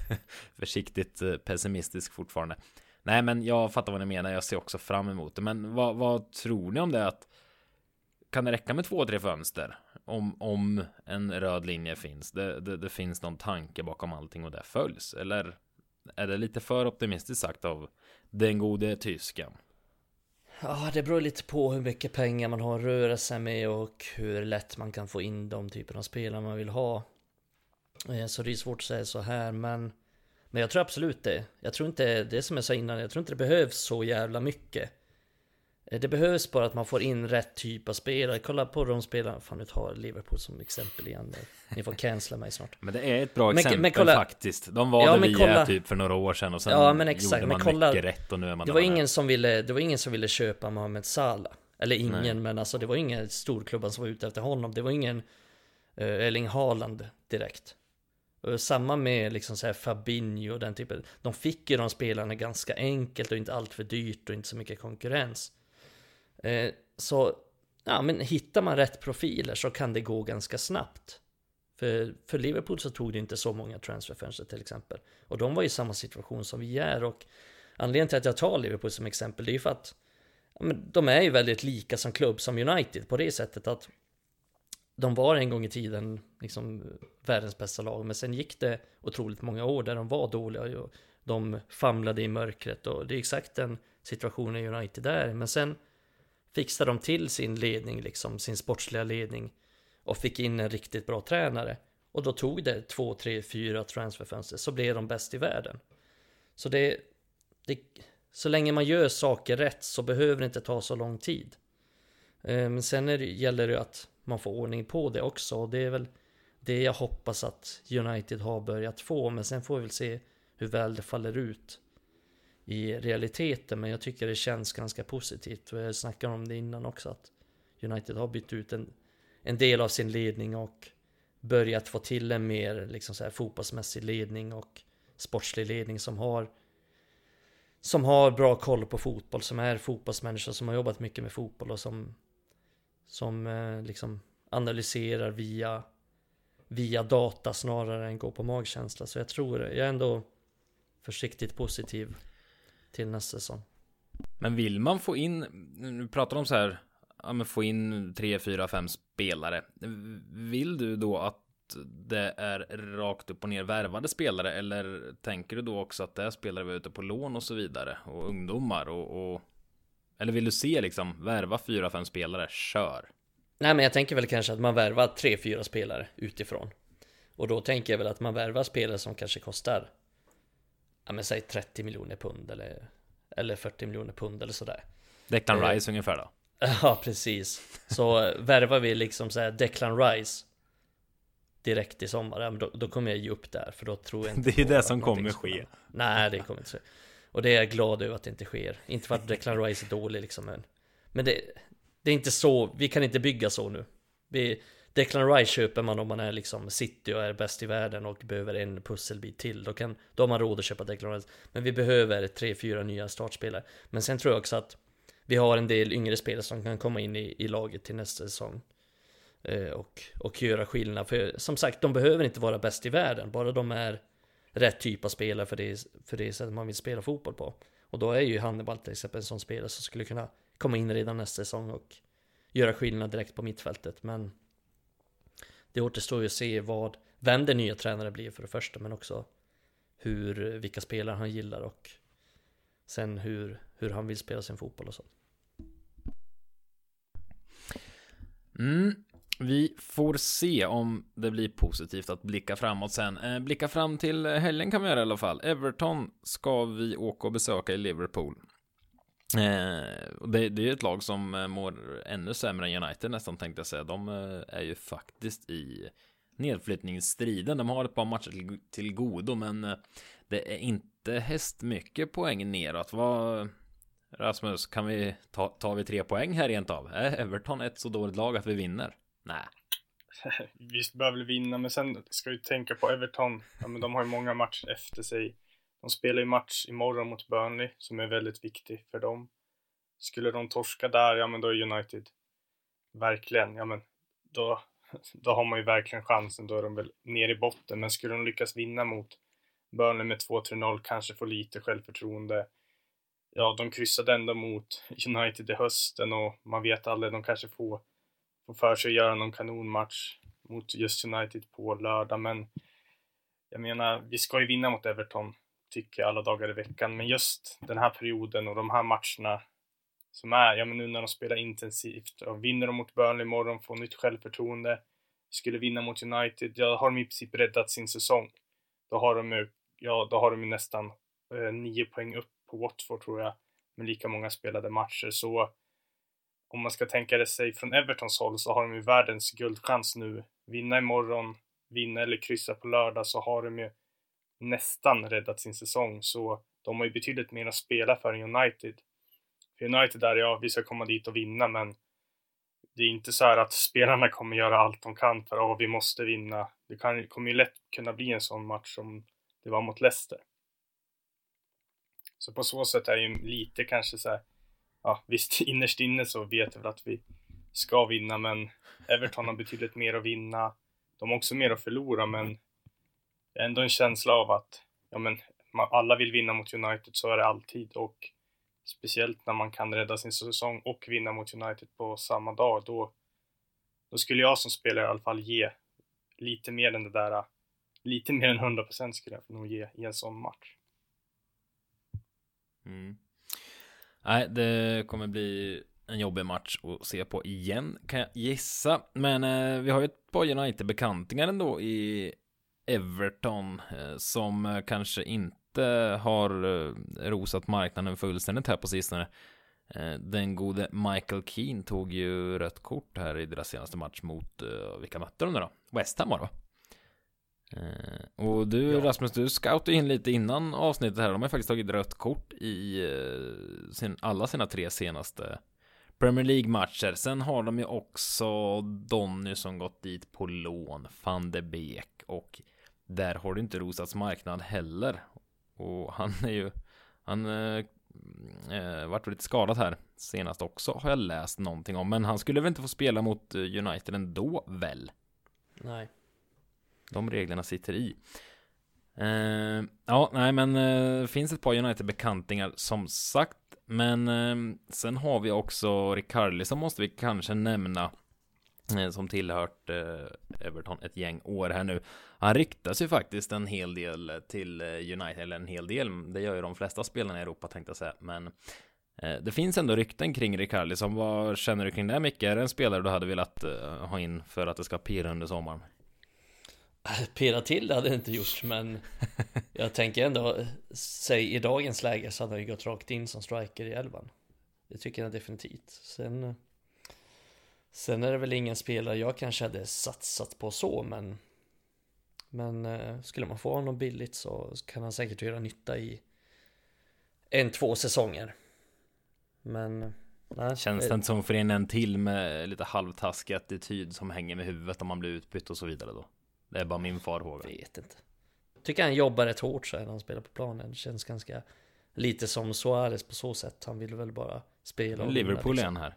[SPEAKER 1] försiktigt eh, pessimistisk fortfarande. Nej, men jag fattar vad ni menar. Jag ser också fram emot det. Men vad, vad tror ni om det? Att kan det räcka med två, tre fönster? Om, om en röd linje finns. Det, det, det, finns någon tanke bakom allting och det följs. Eller är det lite för optimistiskt sagt av den gode tysken?
[SPEAKER 2] Ja, det beror lite på hur mycket pengar man har att röra sig med och hur lätt man kan få in de typerna av spelare man vill ha. Eh, så det är svårt att säga så här, men Men jag tror absolut det. Jag tror inte, det som jag sa innan, jag tror inte det behövs så jävla mycket. Eh, Det behövs bara att man får in rätt typ av spelare. Kolla på de spelarna, fan nu tar Liverpool som exempel igen. Ni får cancella mig snart.
[SPEAKER 1] Men det är ett bra
[SPEAKER 2] Men-
[SPEAKER 1] exempel
[SPEAKER 2] men kolla-
[SPEAKER 1] faktiskt. De var
[SPEAKER 2] Ja,
[SPEAKER 1] där
[SPEAKER 2] men
[SPEAKER 1] vi
[SPEAKER 2] kolla-
[SPEAKER 1] är typ för några år sedan och sen
[SPEAKER 2] Ja, men exakt,
[SPEAKER 1] gjorde
[SPEAKER 2] men
[SPEAKER 1] man
[SPEAKER 2] kolla-
[SPEAKER 1] mycket rätt och nu är man
[SPEAKER 2] Det
[SPEAKER 1] där
[SPEAKER 2] var
[SPEAKER 1] man är.
[SPEAKER 2] ingen som ville, det var ingen som ville köpa Mohamed Salah. Eller ingen,
[SPEAKER 1] Nej.
[SPEAKER 2] men alltså det var ingen storklubbar som var ute efter honom. Det var ingen uh, Erling Haaland direkt. Och samma med liksom så här Fabinho och den typen. De fick ju de spelarna ganska enkelt och inte allt för dyrt och inte så mycket konkurrens. Eh, så, ja men hittar man rätt profiler så kan det gå ganska snabbt. För, för Liverpool så tog det inte så många transferfönster till exempel. Och de var i samma situation som vi är. Och anledningen till att jag tar Liverpool som exempel det är ju för att ja, men de är ju väldigt lika som klubb som United på det sättet att de var en gång i tiden liksom världens bästa lag. Men sen gick det otroligt många år där de var dåliga. Och de famlade i mörkret. Och det är exakt den situationen United är. Men sen fixade de till sin ledning liksom sin sportsliga ledning och fick in en riktigt bra tränare och då tog det två, tre, fyra transferfönster så blev de bäst i världen. Så det, det så länge man gör saker rätt så behöver det inte ta så lång tid. Eh, men sen är det, gäller det att man får ordning på det också och det är väl det jag hoppas att United har börjat få men sen får vi väl se hur väl det faller ut i realiteten men jag tycker det känns ganska positivt och jag snackade om det innan också att United har bytt ut en, en del av sin ledning och börjat få till en mer liksom så här fotbollsmässig ledning och sportslig ledning som har som har bra koll på fotboll, som är fotbollsmänniskor som har jobbat mycket med fotboll och som som eh, liksom analyserar via via data snarare än gå på magkänsla. Så jag tror, jag är ändå försiktigt positiv till nästa säsong.
[SPEAKER 1] Men vill man få in, nu pratar de så här, ja men få in tre, fyra, fem spelare. Vill du då att det är rakt upp och ner värvade spelare eller tänker du då också att det är spelare vi är ute på lån och så vidare och ungdomar och, och eller vill du se liksom värva fyra, fem spelare, kör.
[SPEAKER 2] Nej men jag tänker väl kanske att man värvar tre, fyra spelare utifrån. Och då tänker jag väl att man värvar spelare som kanske kostar Ja men säg 30 miljoner pund eller Eller 40 miljoner pund eller sådär
[SPEAKER 1] Declan
[SPEAKER 2] Eh,
[SPEAKER 1] Rice ungefär då.
[SPEAKER 2] Ja precis Så värvar vi liksom såhär Declan Rice Direkt i sommar, ja, men då, då kommer jag ge upp där för då tror jag inte
[SPEAKER 1] Det är det som kommer ske.
[SPEAKER 2] hända. Nej det kommer inte ske Och det är jag glad över att det inte sker Inte för att Declan Rice är dålig liksom men Men det Det är inte så, vi kan inte bygga så nu vi, Declan Rice köper man om man är liksom City och är bäst i världen och behöver en pusselbit till. Då, kan, då har man råd att köpa Declan Rice. Men vi behöver tre, fyra nya startspelare. Men sen tror jag också att Vi har en del yngre spelare som kan komma in i, i laget till nästa säsong. Eh, och, och göra skillnad. För som sagt, de behöver inte vara bäst i världen. Bara de är rätt typ av spelare för det, för det sätt man vill spela fotboll på. Och då är ju Hannibal till exempel en sån spelare som skulle kunna komma in redan nästa säsong och göra skillnad direkt på mittfältet. Men det återstår ju att se vad, vem den nya tränaren blir för det första men också hur, vilka spelare han gillar och sen hur, hur han vill spela sin fotboll och så.
[SPEAKER 1] Mm. Vi får se om det blir positivt att blicka framåt sen. Eh, blicka fram till helgen kan vi göra i alla fall. Everton ska vi åka och besöka i Liverpool. Eh, det, det är ju ett lag som eh, mår ännu sämre än United nästan tänkte jag säga. De eh, är ju faktiskt i nedflyttningsstriden. De har ett par matcher till, till godo, men eh, det är inte häst mycket poäng neråt. Vad Rasmus, kan vi ta, tar vi tre poäng här rent av? Är Everton ett så dåligt lag att vi vinner? Nej.
[SPEAKER 3] Visst behöver vi vinna, men sen ska vi tänka på Everton. Ja, men de har ju många matcher efter sig. De spelar ju match imorgon mot Burnley som är väldigt viktig för dem. Skulle de torska där, ja men då är United verkligen, ja men då, då har man ju verkligen chansen. Då är de väl ner i botten. Men skulle de lyckas vinna mot Burnley med 2-3-0, kanske få lite självförtroende. Ja, de kryssade ändå mot United i hösten och man vet aldrig, de kanske får, får för sig att göra någon kanonmatch mot just United på lördag. Men jag menar, vi ska ju vinna mot Everton, tycker jag, alla dagar i veckan. Men just den här perioden och de här matcherna som är, ja men nu när de spelar intensivt och vinner de mot Burnley imorgon, får nytt självförtroende, skulle vinna mot United, ja har de i princip räddat sin säsong. Då har de ju ja, då har de ju nästan eh, nio poäng upp på Watford tror jag, med lika många spelade matcher. Så om man ska tänka det sig från Evertons håll så har de ju världens guldchans nu. Vinna imorgon, vinna eller kryssa på lördag så har de ju nästan räddat sin säsong. Så de har ju betydligt mer att spela för än United. För United där, ja, vi ska komma dit och vinna, men det är inte så här att spelarna kommer göra allt de kan för att vi måste vinna. Det kan, kommer ju lätt kunna bli en sån match som det var mot Leicester. Så på så sätt är det ju lite kanske så här, ja visst innerst inne så vet jag väl att vi ska vinna men Everton har betydligt mer att vinna. De har också mer att förlora men det är ändå en känsla av att ja men alla vill vinna mot United så är det alltid och speciellt när man kan rädda sin säsong och vinna mot United på samma dag då då skulle jag som spelare i alla fall ge lite mer än det där lite mer än 100% skulle jag nog ge i en sån match.
[SPEAKER 1] Mm. Nej, det kommer bli en jobbig match att se på igen kan jag gissa. Men eh, vi har ju ett par United-bekantingar ändå i Everton eh, som eh, kanske inte har eh, rosat marknaden fullständigt här på sistone. Den gode Michael Keane tog ju rött kort här i deras senaste match mot, vilka mötte de då? West Ham var det va? Och du ja. Rasmus, du scoutade in lite innan avsnittet här. De har faktiskt tagit rött kort i sin, alla sina tre senaste Premier League-matcher. Sen har de ju också Donny som gått dit på lån, van de Beek och där har det inte rosats marknad heller. Och han är ju, han eh, eh, vart lite skadad här senast också har jag läst någonting om. Men han skulle väl inte få spela mot eh, United ändå väl?
[SPEAKER 2] Nej.
[SPEAKER 1] De reglerna sitter i. Uh, ja, nej, men uh, finns ett par United-bekantingar som sagt. Men uh, sen har vi också Ricardi som måste vi kanske nämna. Som tillhört Everton ett gäng år här nu. Han ryktas ju faktiskt en hel del till United, eller en hel del. Det gör ju de flesta spelarna i Europa tänkte jag säga. Men det finns ändå rykten kring Ricardi. Som vad känner du kring det Micke? Är det en spelare du hade velat ha in för att det ska pirra under sommaren?
[SPEAKER 2] Pirra till det hade det inte gjort men Jag tänker ändå Säg i dagens läge så hade han ju gått rakt in som striker i elvan Det tycker jag definitivt Sen Sen är det väl ingen spelare jag kanske hade satsat på så men Men eh, skulle man få honom billigt så kan han säkert göra nytta i En, två säsonger Men
[SPEAKER 1] Nej, Känns det inte som för en till med lite halvtaskig attityd som hänger med huvudet om man blir utbytt och så vidare då? Det är bara min farhåga.
[SPEAKER 2] Vet inte. Tycker han jobbar rätt hårt så när han spelar på planen. Det känns ganska lite som Suarez på så sätt. Han vill väl bara spela.
[SPEAKER 1] Liverpool liksom. här.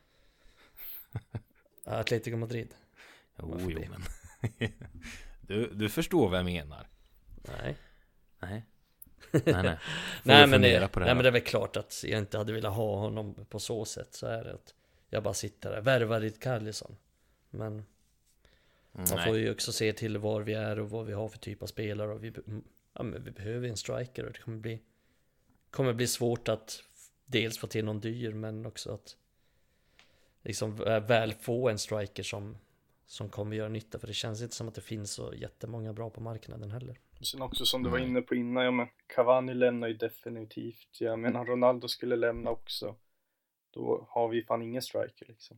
[SPEAKER 2] Atletico Madrid.
[SPEAKER 1] Jo, jo men. du, du förstår vad jag menar.
[SPEAKER 2] Nej.
[SPEAKER 1] Nej. Nej, nej.
[SPEAKER 2] nej, men det, det nej men det är väl klart att jag inte hade velat ha honom på så sätt. Så är det att jag bara sitter där. Värvar i Carlisson. Men man Nej. får ju också se till var vi är och vad vi har för typ av spelare och vi, ja, men vi behöver en striker och det kommer bli Kommer bli svårt att dels få till någon dyr men också att Liksom väl få en striker som Som kommer göra nytta. För det känns inte som att det finns så jättemånga bra på marknaden heller.
[SPEAKER 3] Sen också som du var inne på innan, ja men Cavani lämnar ju definitivt. Jag menar Ronaldo skulle lämna också. Då har vi fan ingen striker liksom.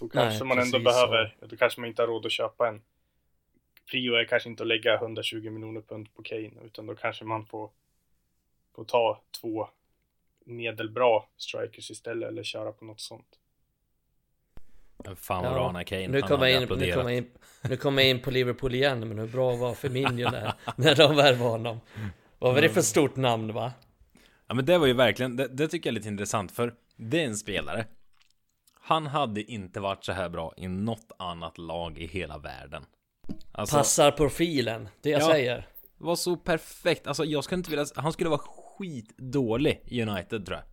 [SPEAKER 3] Då kanske Nej, man ändå behöver, så. då kanske man inte har råd att köpa en. Prio är kanske inte att lägga 120 miljoner pund på Kane utan då kanske man får, får ta två medelbra strikers istället eller köra på något sånt.
[SPEAKER 1] Fan vad bra när Kane
[SPEAKER 2] nu kommer, jag in, nu, kommer jag in, nu kommer jag in på Liverpool igen men hur bra var Firmino när, när de värvade honom? Vad var det för stort namn va?
[SPEAKER 1] Ja men det var ju verkligen, det, det tycker jag är lite intressant för det är en spelare han hade inte varit så här bra i något annat lag i hela världen.
[SPEAKER 2] Alltså, Passar profilen, det jag ja, säger.
[SPEAKER 1] Var så perfekt. Alltså jag skulle inte vilja... Han skulle vara skitdålig i United tror jag.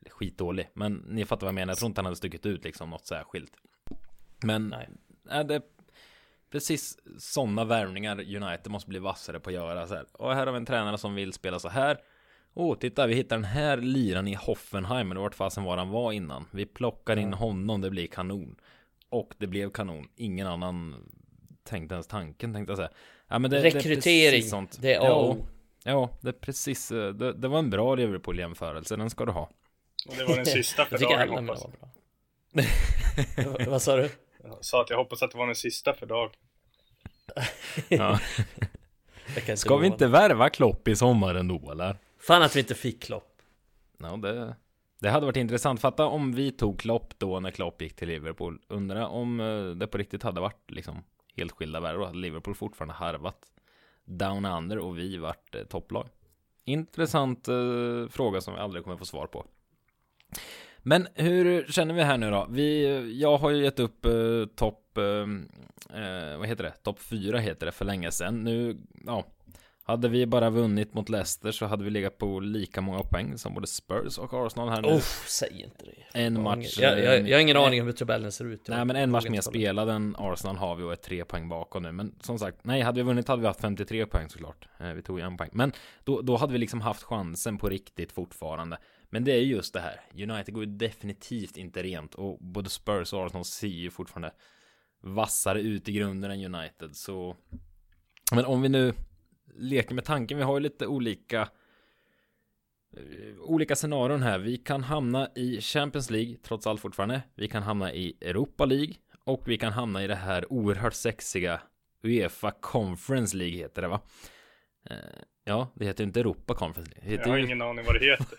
[SPEAKER 1] Eller skitdålig, men ni fattar vad jag menar. Jag tror inte han hade stuckit ut liksom något särskilt. Men... Nej. Är det precis sådana värvningar United måste bli vassare på att göra så här. Och här har vi en tränare som vill spela så här. Åh, oh, titta, vi hittar den här liran i Hoffenheim, eller vart fasen var han var innan. Vi plockar in honom, det blir kanon. Och det blev kanon. Ingen annan tänkte ens tanken, tänkte jag säga. Ja, men det,
[SPEAKER 2] Rekrytering,
[SPEAKER 1] det är sånt.
[SPEAKER 2] det är A och O.
[SPEAKER 1] Ja, det är precis. eh, Det, det var en bra Liverpool-jämförelse. Den ska du ha.
[SPEAKER 3] Och det var den sista för
[SPEAKER 2] Jag
[SPEAKER 3] dagen hoppas
[SPEAKER 2] var bra. Vad- Vad sa du?
[SPEAKER 3] jag. sa att jag hoppas att det var den sista för dagen.
[SPEAKER 1] Ja.
[SPEAKER 2] Jag
[SPEAKER 1] Ska vi inte värva Klopp i sommar ändå, eller?
[SPEAKER 2] Fan att vi inte fick Klopp.
[SPEAKER 1] Ja, det, det hade varit intressant. Fatta om vi tog Klopp då när Klopp gick till Liverpool. Undra om eh, det på riktigt hade varit liksom helt skilda världar. Då hade Liverpool fortfarande harvat down under och vi vart eh, topplag. Intressant eh, fråga som vi aldrig kommer få svar på. Men hur känner vi här nu då? Vi, jag har ju gett upp eh, topp, eh, eh, vad heter det? Topp 4 heter det för länge sedan. Nu, ja, hade vi bara vunnit mot Leicester så hade vi legat på lika många poäng som både Spurs och Arsenal här nu.
[SPEAKER 2] Oh, säg inte det.
[SPEAKER 1] En match,
[SPEAKER 2] Jag, jag, jag har ingen
[SPEAKER 1] eh,
[SPEAKER 2] aning om hur tabellen ser ut.
[SPEAKER 1] Nej men en match mer spelad än Arsenal har vi och är tre poäng bakom nu. Men som sagt, nej hade vi vunnit hade vi haft 53 poäng såklart. Eh, Vi tog en poäng. Men då, då hade vi liksom haft chansen på riktigt fortfarande. Men det är ju just det här. United går ju definitivt inte rent och både Spurs och Arsenal ser ju fortfarande vassare ut i grunden än United. Så men om vi nu leker med tanken, vi har ju lite olika eh, olika scenarion här. Vi kan hamna i Champions League, trots allt fortfarande. Vi kan hamna i Europa League och vi kan hamna i det här oerhört sexiga Uefa Conference League heter det va? Eh, Ja, det heter ju inte Europa Conference League. Det
[SPEAKER 3] Jag
[SPEAKER 1] heter
[SPEAKER 3] har
[SPEAKER 1] ju...
[SPEAKER 3] ingen aning vad det heter.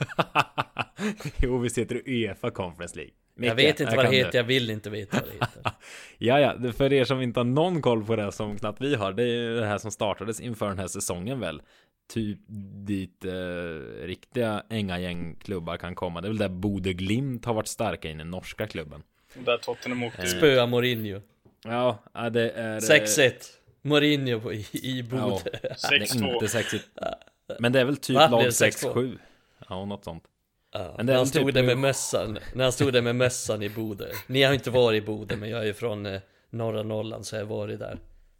[SPEAKER 1] jo, visst heter det Uefa Conference League.
[SPEAKER 2] Jag
[SPEAKER 1] Micke,
[SPEAKER 2] vet inte vad det heter,
[SPEAKER 1] du.
[SPEAKER 2] jag vill inte veta vad det heter.
[SPEAKER 1] Ja, ja, för er som inte har någon koll på det som knappt vi har, det är ju det här som startades inför den här säsongen väl. Typ dit eh, riktiga Ängagäng-klubbar kan komma. Det är väl där Bode Glimt har varit starka i den norska klubben.
[SPEAKER 3] Där Tottenham åkte ut.
[SPEAKER 2] Spöa Mourinho.
[SPEAKER 1] Ja, ja, det är... eh,
[SPEAKER 2] 6-1. Mourinho på- i, i
[SPEAKER 1] Ja,
[SPEAKER 2] Bode.
[SPEAKER 1] är
[SPEAKER 3] 6-2.
[SPEAKER 1] inte sexigt. Men det är väl typ
[SPEAKER 2] Va?
[SPEAKER 1] Lag
[SPEAKER 2] det
[SPEAKER 1] 6-7. Ja, något sånt.
[SPEAKER 2] Ja,
[SPEAKER 1] Men
[SPEAKER 2] när
[SPEAKER 1] är
[SPEAKER 2] han
[SPEAKER 1] typ
[SPEAKER 2] stod där
[SPEAKER 1] nu-
[SPEAKER 2] med mössan, när han stod där med mössan i Bode. Ni har inte varit i Bode, men jag är från eh, norra Norrland så jag har varit där.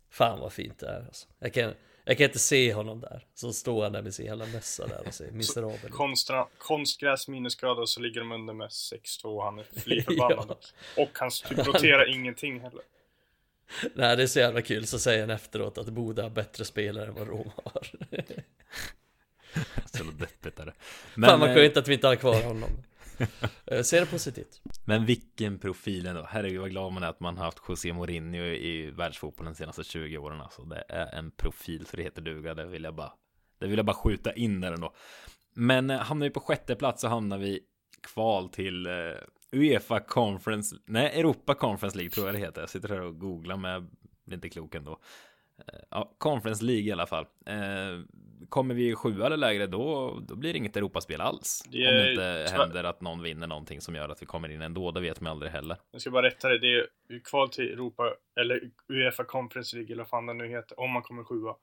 [SPEAKER 2] Fan vad fint det är alltså. Jag kan, jag kan inte se honom där. Så står han där med sin jävla mössa där och ser miserabel.
[SPEAKER 3] Konstra, konstgräs minusgrader och så ligger de under med 6-2 och han är fly förbannad.
[SPEAKER 2] Ja.
[SPEAKER 3] Och han typ roterar ingenting heller.
[SPEAKER 2] Nej det är så jävla kul, så säger han efteråt att Bode har bättre spelare än vad Rom har.
[SPEAKER 1] Så deppigt är det.
[SPEAKER 2] Fan vad
[SPEAKER 1] eh,
[SPEAKER 2] skönt att vi inte har kvar honom. Eh, Ser det positivt.
[SPEAKER 1] Men vilken profil ändå. Herregud vad glad man är att man har haft José Mourinho i världsfotbollen de senaste 20 åren. Alltså det är en profil så det heter duga. Det vill jag bara, det vill jag bara skjuta in där ändå. Men eh, hamnar vi på sjätte plats så hamnar vi kval till eh, Uefa Conference, nej Europa Conference League tror jag det heter. Jag sitter här och googlar men jag blir inte klok ändå. Eh, Ja, Conference League i alla fall. Eh, kommer vi sjua eller lägre då, då blir det inget Europaspel alls.
[SPEAKER 3] Det
[SPEAKER 1] Om
[SPEAKER 3] är-
[SPEAKER 1] det inte händer att någon vinner någonting som gör att vi kommer in ändå, det vet man aldrig heller.
[SPEAKER 3] Jag ska bara rätta det. Det är kval till Europa, eller Uefa Conference League eller vad fan det nu heter, om man kommer sjua.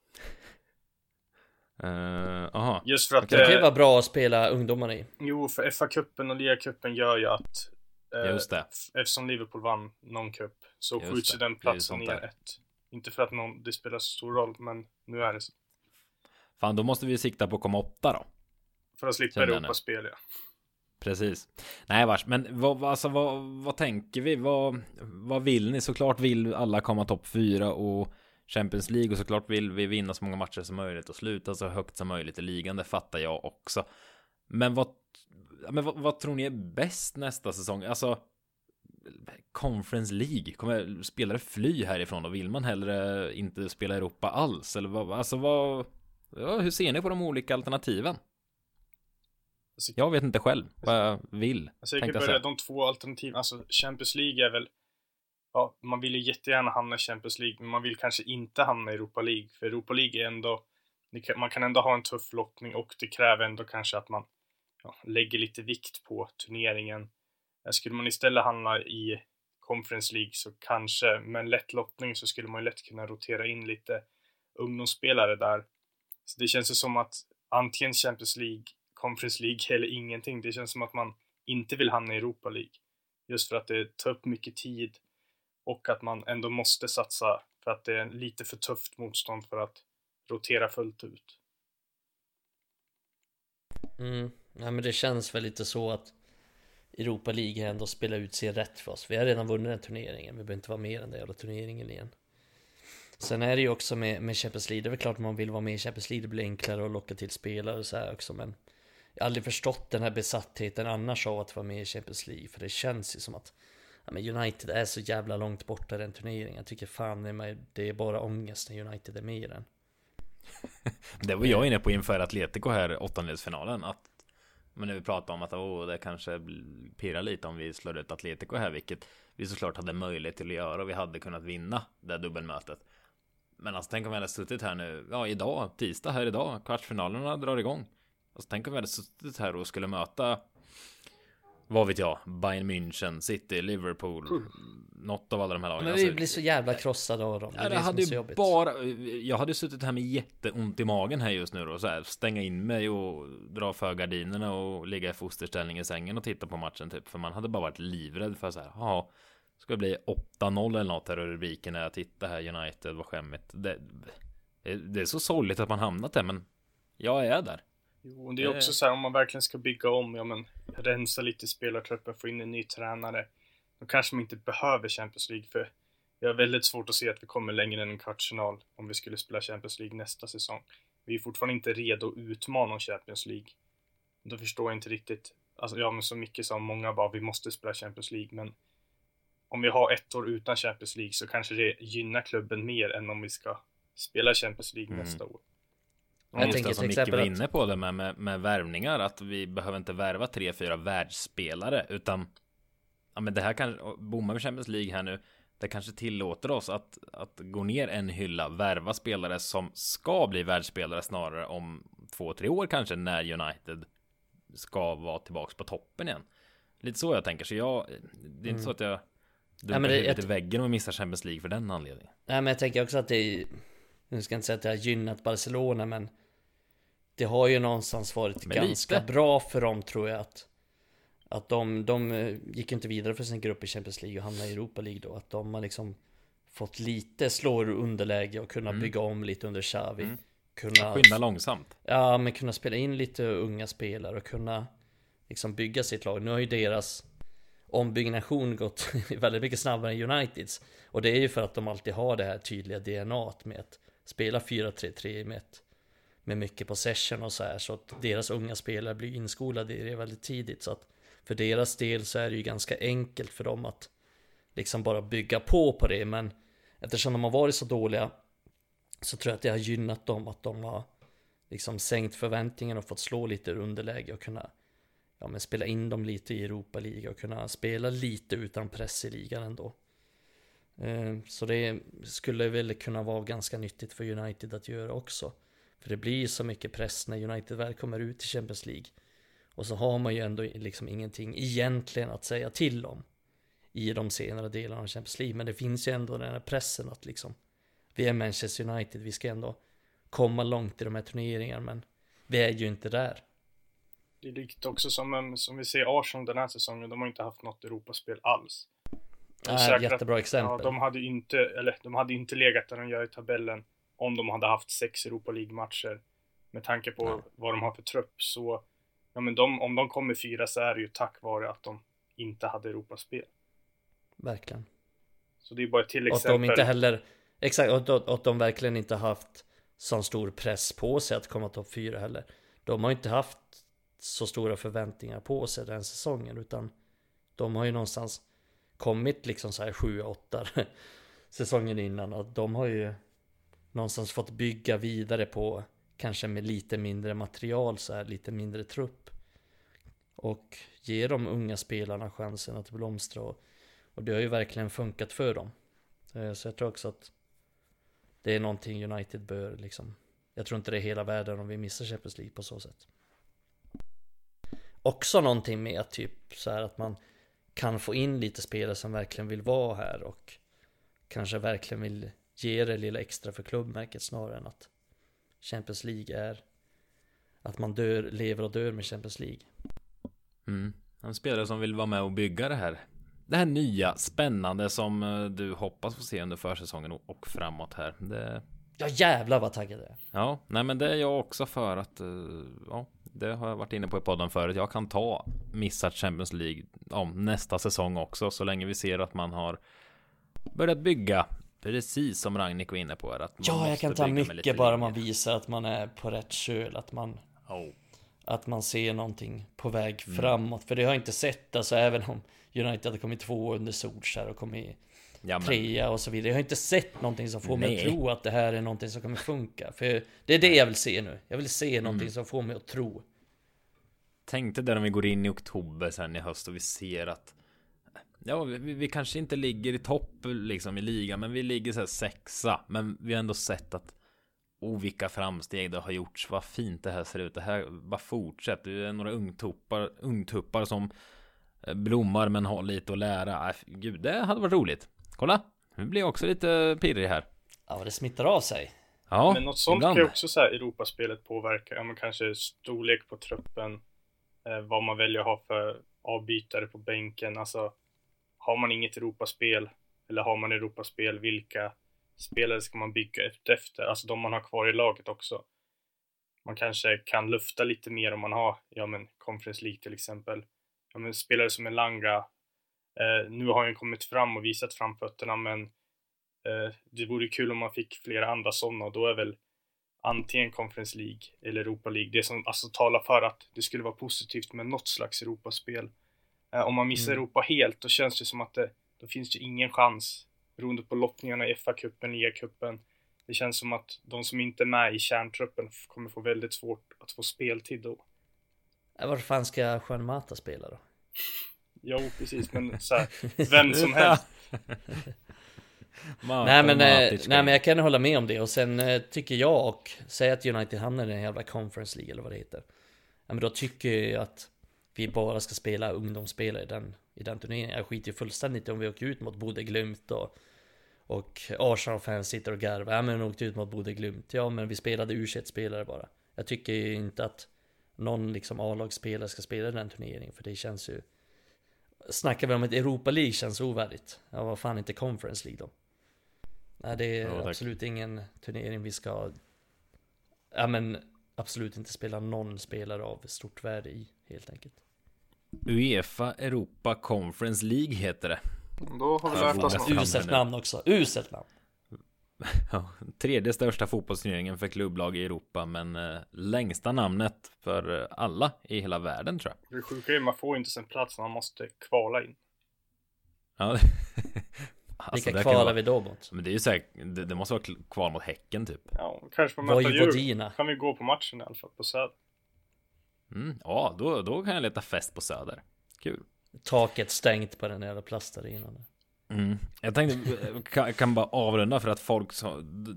[SPEAKER 1] Uh, aha.
[SPEAKER 3] Just för att...
[SPEAKER 2] Det kan ju vara bra att spela ungdomarna i.
[SPEAKER 3] Jo, för FA-cupen och Liga-cupen gör ju att... eh,
[SPEAKER 1] Just det.
[SPEAKER 3] Eftersom Liverpool vann någon cup så
[SPEAKER 1] Just
[SPEAKER 3] skjuts ju den platsen ner
[SPEAKER 1] där.
[SPEAKER 3] ett. Inte för att någon, det spelar så stor roll, men nu är det så.
[SPEAKER 1] Fan, då måste vi sikta på att komma åtta då.
[SPEAKER 3] För att slippa. Europaspel, ja.
[SPEAKER 1] Precis. Nej vars, men vad, alltså, vad, vad tänker vi? Vad, vad vill ni? Såklart vill alla komma topp fyra och Champions League och såklart vill vi vinna så många matcher som möjligt och sluta så högt som möjligt i ligan. Det fattar jag också. Men vad, men vad, vad tror ni är bäst nästa säsong? Alltså Conference League, kommer spelare fly härifrån och vill man hellre inte spela Europa alls? Eller vad, alltså vad, ja, hur ser ni på de olika alternativen?
[SPEAKER 3] Alltså,
[SPEAKER 1] Jag vet inte själv vad jag vill.
[SPEAKER 3] alltså jag kan börja
[SPEAKER 1] säga.
[SPEAKER 3] de två alternativen. Alltså Champions League är väl... Ja, man vill ju jättegärna hamna i Champions League, men man vill kanske inte hamna i Europa League. För Europa League är ändå... Man kan ändå ha en tuff lottning och det kräver ändå kanske att man ja, lägger lite vikt på turneringen. Eh, skulle man istället hamna i Conference League så kanske med en lätt lottning så skulle man ju lätt kunna rotera in lite ungdomsspelare där. Så det känns ju som att antingen Champions League, Conference League eller ingenting. Det känns som att man inte vill hamna i Europa League. Just för att det tar upp mycket tid och att man ändå måste satsa för att det är lite för tufft motstånd för att rotera fullt ut.
[SPEAKER 2] Mm. Ja, men det känns väl lite så att Europa League ändå spelar ut sin rätt för oss. Vi har redan vunnit den turneringen. Vi behöver inte vara med i den där jävla turneringen igen. Sen är det ju också med, med Champions League, det är väl klart man vill vara med i Champions League, det blir enklare att locka till spelare och så här också men Jag har aldrig förstått den här besattheten annars av att vara med i Champions League, för det känns ju som att ja, men United är så jävla långt borta i den turneringen, jag tycker fan det är bara ångest när United är med i den
[SPEAKER 1] Det var jag inne på inför Atletico här, åttondelsfinalen, att men när vi pratar om att oh, det kanske pirrar lite om vi slår ut Atletico här, vilket vi såklart hade möjlighet till att göra och vi hade kunnat vinna det dubbelmötet. Men alltså tänk om vi hade suttit här nu, ja idag, tisdag här idag, kvartsfinalerna drar igång. Alltså tänk om vi hade suttit här och skulle möta vad vet jag, Bayern München, City, Liverpool, mm. något av alla de här lagen.
[SPEAKER 2] Men vi alltså, blir så jävla krossade av dem.
[SPEAKER 1] Det, ja, det, hade ju bara, jag hade suttit här med jätteont i magen här just nu då, så här, stänga in mig och dra för gardinerna och ligga i fosterställning i sängen och titta på matchen typ. För man hade bara varit livrädd för så här, ja, ska det bli 8-0 eller något här i rubriken när jag tittar här, United, vad skämmigt. Det, det är så sorgligt att man hamnat där, men jag är där.
[SPEAKER 3] Jo, det är också så här om man verkligen ska bygga om, ja men rensa lite spelartruppen, få in en ny tränare. Då kanske man inte behöver Champions League för jag har väldigt svårt att se att vi kommer längre än en kvartsfinal om vi skulle spela Champions League nästa säsong. Vi är fortfarande inte redo att utmana om Champions League. Då förstår jag inte riktigt, alltså ja men så mycket som många bara, vi måste spela Champions League, men om vi har ett år utan Champions League så kanske det gynnar klubben mer än om vi ska spela Champions League mm. nästa år.
[SPEAKER 1] Jag just tänker det som Micke var inne på det med, med, med värvningar, att vi behöver inte värva tre, fyra världsspelare, utan ja, men det här kan, bommar vi Champions League här nu, det kanske tillåter oss att, att gå ner en hylla, värva spelare som ska bli världsspelare snarare om två, tre år kanske, när United ska vara tillbaks på toppen igen. Lite så jag tänker, så jag, det är inte mm. så att jag dunkar ja, huvudet i väggen och missar Champions League för den anledningen.
[SPEAKER 2] Nej, men jag tänker också att det är nu ska jag inte säga att det har gynnat Barcelona men det har ju någonstans varit men ganska lite. bra för dem tror jag att att de, de eh, gick inte vidare för sin grupp i Champions League och hamnade i Europa League då. Att de har liksom fått lite slå ur underläge och kunna mm. bygga om lite under Xavi. Mm.
[SPEAKER 1] Kunna skynda långsamt.
[SPEAKER 2] Ja, men kunna spela in lite unga spelare och kunna liksom bygga sitt lag. Nu har ju deras ombyggnation gått väldigt mycket snabbare än Uniteds. Och det är ju för att de alltid har det här tydliga DNA med att spela 4-3-3 med, med mycket possession och så här. Så att deras unga spelare blir inskolade i det väldigt tidigt. Så att för deras del så är det ju ganska enkelt för dem att liksom bara bygga på på det. Men eftersom de har varit så dåliga så tror jag att det har gynnat dem att de har liksom sänkt förväntningarna och fått slå lite ur underläge och kunna ja, men spela in dem lite i Europa Liga och kunna spela lite utan press i ligan ändå. Eh, så det skulle väl kunna vara ganska nyttigt för United att göra också. För det blir så mycket press när United väl kommer ut i Champions League. Och så har man ju ändå liksom ingenting egentligen att säga till om. I de senare delarna av Champions League. Men det finns ju ändå den här pressen att liksom. Vi är Manchester United, vi ska ändå komma långt i de här turneringarna. Men vi är ju inte där.
[SPEAKER 3] Det är likt också som, som vi ser Arsenal den här säsongen. De har inte haft något Europaspel alls.
[SPEAKER 2] Äh, jättebra exempel.
[SPEAKER 3] Ja, de hade inte, eller de hade inte legat där de gör i tabellen om de hade haft sex Europa League-matcher. Med tanke på ja. vad de har för trupp så, ja men de, om de kommer fyra så är det ju tack vare att de inte hade Europaspel.
[SPEAKER 2] Verkligen.
[SPEAKER 3] Så det är bara ett till
[SPEAKER 2] exempel. Och att de inte heller, exakt, och att, att de verkligen inte haft sån stor press på sig att komma topp fyra heller. De har inte haft så stora förväntningar på sig den säsongen utan de har ju någonstans kommit liksom så här 7-8 säsongen innan och de har ju någonstans fått bygga vidare på kanske med lite mindre material så här, lite mindre trupp. Och ge de unga spelarna chansen att blomstra och, och det har ju verkligen funkat för dem. Eh, så jag tror också att det är någonting United bör liksom Jag tror inte det är hela världen om vi missar Champions League på så sätt. Också någonting med att typ så här att man kan få in lite spelare som verkligen vill vara här och kanske verkligen vill ge det lilla extra för klubbmärket snarare än att Champions League är att man dör, lever och dör med Champions League.
[SPEAKER 1] Mm. En spelare som vill vara med och bygga det här. Det här nya, spännande som eh, du hoppas få se under försäsongen och framåt här. Det...
[SPEAKER 2] Ja jävlar vad taggad jag är.
[SPEAKER 1] Ja, nej men det är jag också för att, eh, ja, det har jag varit inne på i podden förut. Jag kan ta missat Champions League om nästa säsong också. Så länge vi ser att man har börjat bygga precis som Ragnhild var inne på. Att man
[SPEAKER 2] Ja, jag kan ta mycket bara man
[SPEAKER 1] linjer.
[SPEAKER 2] visar att man är på rätt köl, att man
[SPEAKER 1] Oh.
[SPEAKER 2] att man ser någonting på väg
[SPEAKER 1] Mm.
[SPEAKER 2] framåt. För det har jag inte sett, alltså även om United hade kommit två under Solskjaer och kommit
[SPEAKER 1] Ja,
[SPEAKER 2] trea och så vidare. Jag har inte sett någonting som får mig
[SPEAKER 1] Nej.
[SPEAKER 2] att tro att det här är någonting som kommer funka. För det är det jag vill se nu. Jag vill se
[SPEAKER 1] Mm.
[SPEAKER 2] någonting som får mig att tro.
[SPEAKER 1] tänk dig där om vi går in i oktober sen i höst och vi ser att Ja, vi, vi kanske inte ligger i topp liksom i ligan, men vi ligger så här sexa. Men vi har ändå sett att Oh, vilka framsteg det har gjorts. Vad fint det här ser ut. Det här bara fortsätter. Det är några ungtuppar, ungtuppar som eh, blommar men har lite att lära. Äh, gud, det hade varit roligt. Kolla, nu blir jag också lite pirrig här.
[SPEAKER 2] Ja, det smittar av sig.
[SPEAKER 1] Ja,
[SPEAKER 3] men något sånt
[SPEAKER 1] ibland.
[SPEAKER 3] kan ju också så här Europaspelet påverka. Ja, men kanske storlek på truppen. Eh, vad man väljer att ha för avbytare på bänken. Alltså, har man inget Europaspel eller har man Europaspel, vilka spelare ska man bygga efter? Alltså de man har kvar i laget också. Man kanske kan lufta lite mer om man har, ja men Conference League till exempel. Ja men spelare som Elanga. Eh, nu har han kommit fram och visat framfötterna men eh, det vore kul om man fick flera andra sådana och då är väl antingen Conference League eller Europa League det som alltså talar för att det skulle vara positivt med något slags Europaspel. Eh, om man missar
[SPEAKER 2] Mm.
[SPEAKER 3] Europa helt då känns det som att det, då finns det ingen chans beroende på lottningarna i FA-cupen, liga-cupen. Det känns som att de som inte är med i kärntruppen kommer få väldigt svårt att få speltid då.
[SPEAKER 2] Var fan ska Juan Mata spela då?
[SPEAKER 3] Jo, precis, men så här, vem som helst.
[SPEAKER 2] Nej men, eh,
[SPEAKER 1] ska
[SPEAKER 2] nej men jag kan hålla med om det och sen eh, tycker jag och säg att United hamnar i den jävla Conference League eller vad det heter. Ja men då tycker jag att vi bara ska spela ungdomsspelare i den, i den turneringen. Jag skiter ju fullständigt i om vi åker ut mot Bode Glimt och och Arsenal-fans sitter och garvar. Ja men åkte ut mot Bode Glimt. Ja men vi spelade u spelare bara. Jag tycker ju inte att någon liksom A-lagsspelare ska spela den turneringen för det känns ju Snackar vi om ett Europa League känns ovärdigt. Ja vad fan inte Conference League då? Nej det är
[SPEAKER 1] Ja,
[SPEAKER 2] absolut ingen turnering vi ska Ja men absolut inte spela någon spelare av stort värde i helt enkelt.
[SPEAKER 1] Uefa Europa Conference League heter det.
[SPEAKER 3] Då har vi
[SPEAKER 1] Ja,
[SPEAKER 3] lärt oss något.
[SPEAKER 2] Uselt namn också. Uselt namn.
[SPEAKER 1] Ja, tredje största fotbollsturneringen för klubblag i Europa, men eh, längsta namnet för alla i hela världen tror jag.
[SPEAKER 3] Det sjuka är man får inte sin plats, man måste kvala in.
[SPEAKER 1] Ja, alltså,
[SPEAKER 2] Vilka kvalar
[SPEAKER 1] vara-
[SPEAKER 2] vi då mot?
[SPEAKER 1] Men det är ju säkert, det, det måste vara kval mot Häcken typ.
[SPEAKER 3] Ja, kanske på möta djur.
[SPEAKER 2] Vojvodina.
[SPEAKER 3] Kan vi gå på matchen i alla fall på Söder.
[SPEAKER 1] Mm, ja, då, då kan jag leta fest på Söder. Kul.
[SPEAKER 2] Taket stängt på den jävla plastarenan.
[SPEAKER 1] Mm. Jag tänkte, eh, kan, kan bara avrunda för att folk,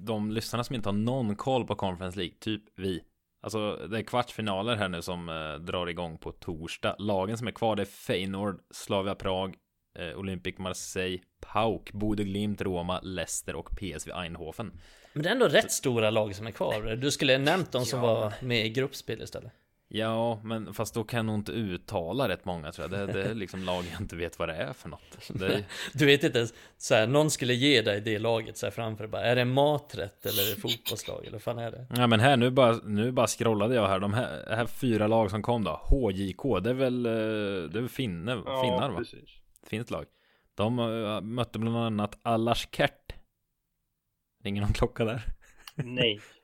[SPEAKER 1] de lyssnarna som inte har någon koll på Conference League, typ vi. Alltså det är kvartsfinaler här nu som eh, drar igång på torsdag. Lagen som är kvar det är Feyenoord, Slavia Prag, eh, Olympic Marseille, PAOK, Bodø Glimt, Roma, Leicester och PSV Eindhoven.
[SPEAKER 2] Men det är ändå rätt stora lag som är kvar. Du skulle nämnt de som
[SPEAKER 1] Ja.
[SPEAKER 2] var med i gruppspel istället.
[SPEAKER 1] Ja, men fast då kan nog inte uttala rätt många tror jag. Det, det är liksom lag jag inte vet vad det är för något. Det
[SPEAKER 2] Du vet inte ens, så här, någon skulle ge dig det laget så här framför bara, är det maträtt eller är det fotbollslag eller vad fan är det?
[SPEAKER 1] Ja men här nu bara, nu bara scrollade jag här. De här, här fyra lag som kom då. HJK, det är väl, eh, det är väl finne,
[SPEAKER 3] Ja,
[SPEAKER 1] finnar va?
[SPEAKER 3] precis.
[SPEAKER 1] Finskt lag. De eh, mötte bland annat Alarskert. Ringer någon klocka där?
[SPEAKER 3] Nej.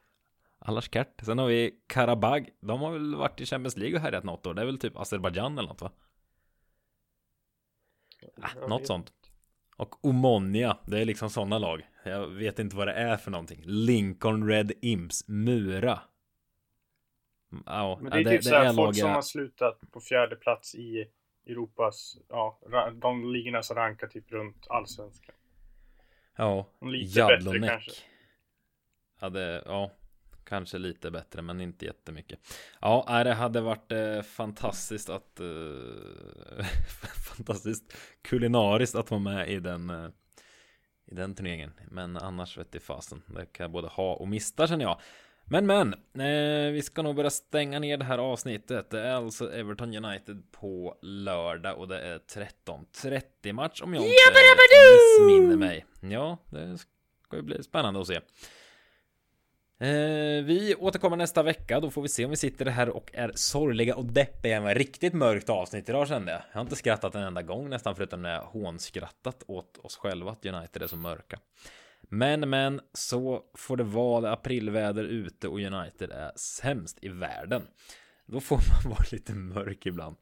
[SPEAKER 1] Alarskert. Sen har vi Karabag. De har väl varit i Champions League och härjat något år. Det är väl typ Azerbajdzjan eller något va? Ah,
[SPEAKER 3] Jag
[SPEAKER 1] något sånt. Och Omonia, det är liksom sådana lag. Jag vet inte vad det är för någonting. Lincoln Red Imps, Mura. Mm, Ja,
[SPEAKER 3] Men det är
[SPEAKER 1] ja,
[SPEAKER 3] typ såhär folk
[SPEAKER 1] lag
[SPEAKER 3] som har slutat på fjärde plats i Europas, ja, de ligorna som rankar typ runt allsvenskan.
[SPEAKER 1] Ja,
[SPEAKER 3] Lite bättre kanske.
[SPEAKER 1] Hade, ja, kanske lite bättre men inte jättemycket. Ja, det hade varit eh, fantastiskt att eh, fantastiskt kulinariskt att vara med i den eh, i den turneringen. Men annars vet jag fasen. Det kan jag både ha och mista känner jag. Men men, eh, vi ska nog börja stänga ner det här avsnittet. Det är alltså Everton United på lördag och det är 13.30 match om jag inte missminner mig. Ja, det ska ju bli spännande att se. Eh, vi återkommer nästa vecka, då får vi se om vi sitter här och är sorgliga och deppiga med riktigt mörkt avsnitt idag kände jag. Jag har inte skrattat en enda gång nästan förutom när jag hånskrattat åt oss själva att United är så mörka. Men, men, så får det vara det aprilväder ute och United är sämst i världen. Då får man vara lite mörk ibland.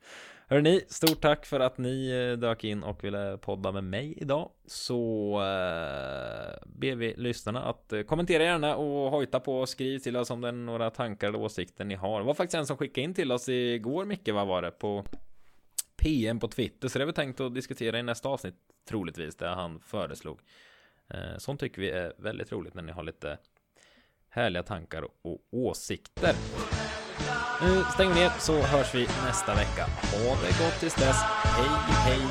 [SPEAKER 1] Hörrni, stort tack för att ni eh, dök in och ville podda med mig idag. Så eh, ber vi lyssnarna att eh, kommentera gärna och hojta på och skriv till oss om det är några tankar eller åsikter ni har. Det var faktiskt en som skickade in till oss igår, Micke, vad var det? På PM på Twitter, så det har vi tänkt att diskutera i nästa avsnitt troligtvis, där han föreslog. Eh, sånt tycker vi är väldigt roligt när ni har lite härliga tankar och åsikter. Nu stänger vi ner så hörs vi nästa vecka. Ha det gott tills dess. Hej, hej!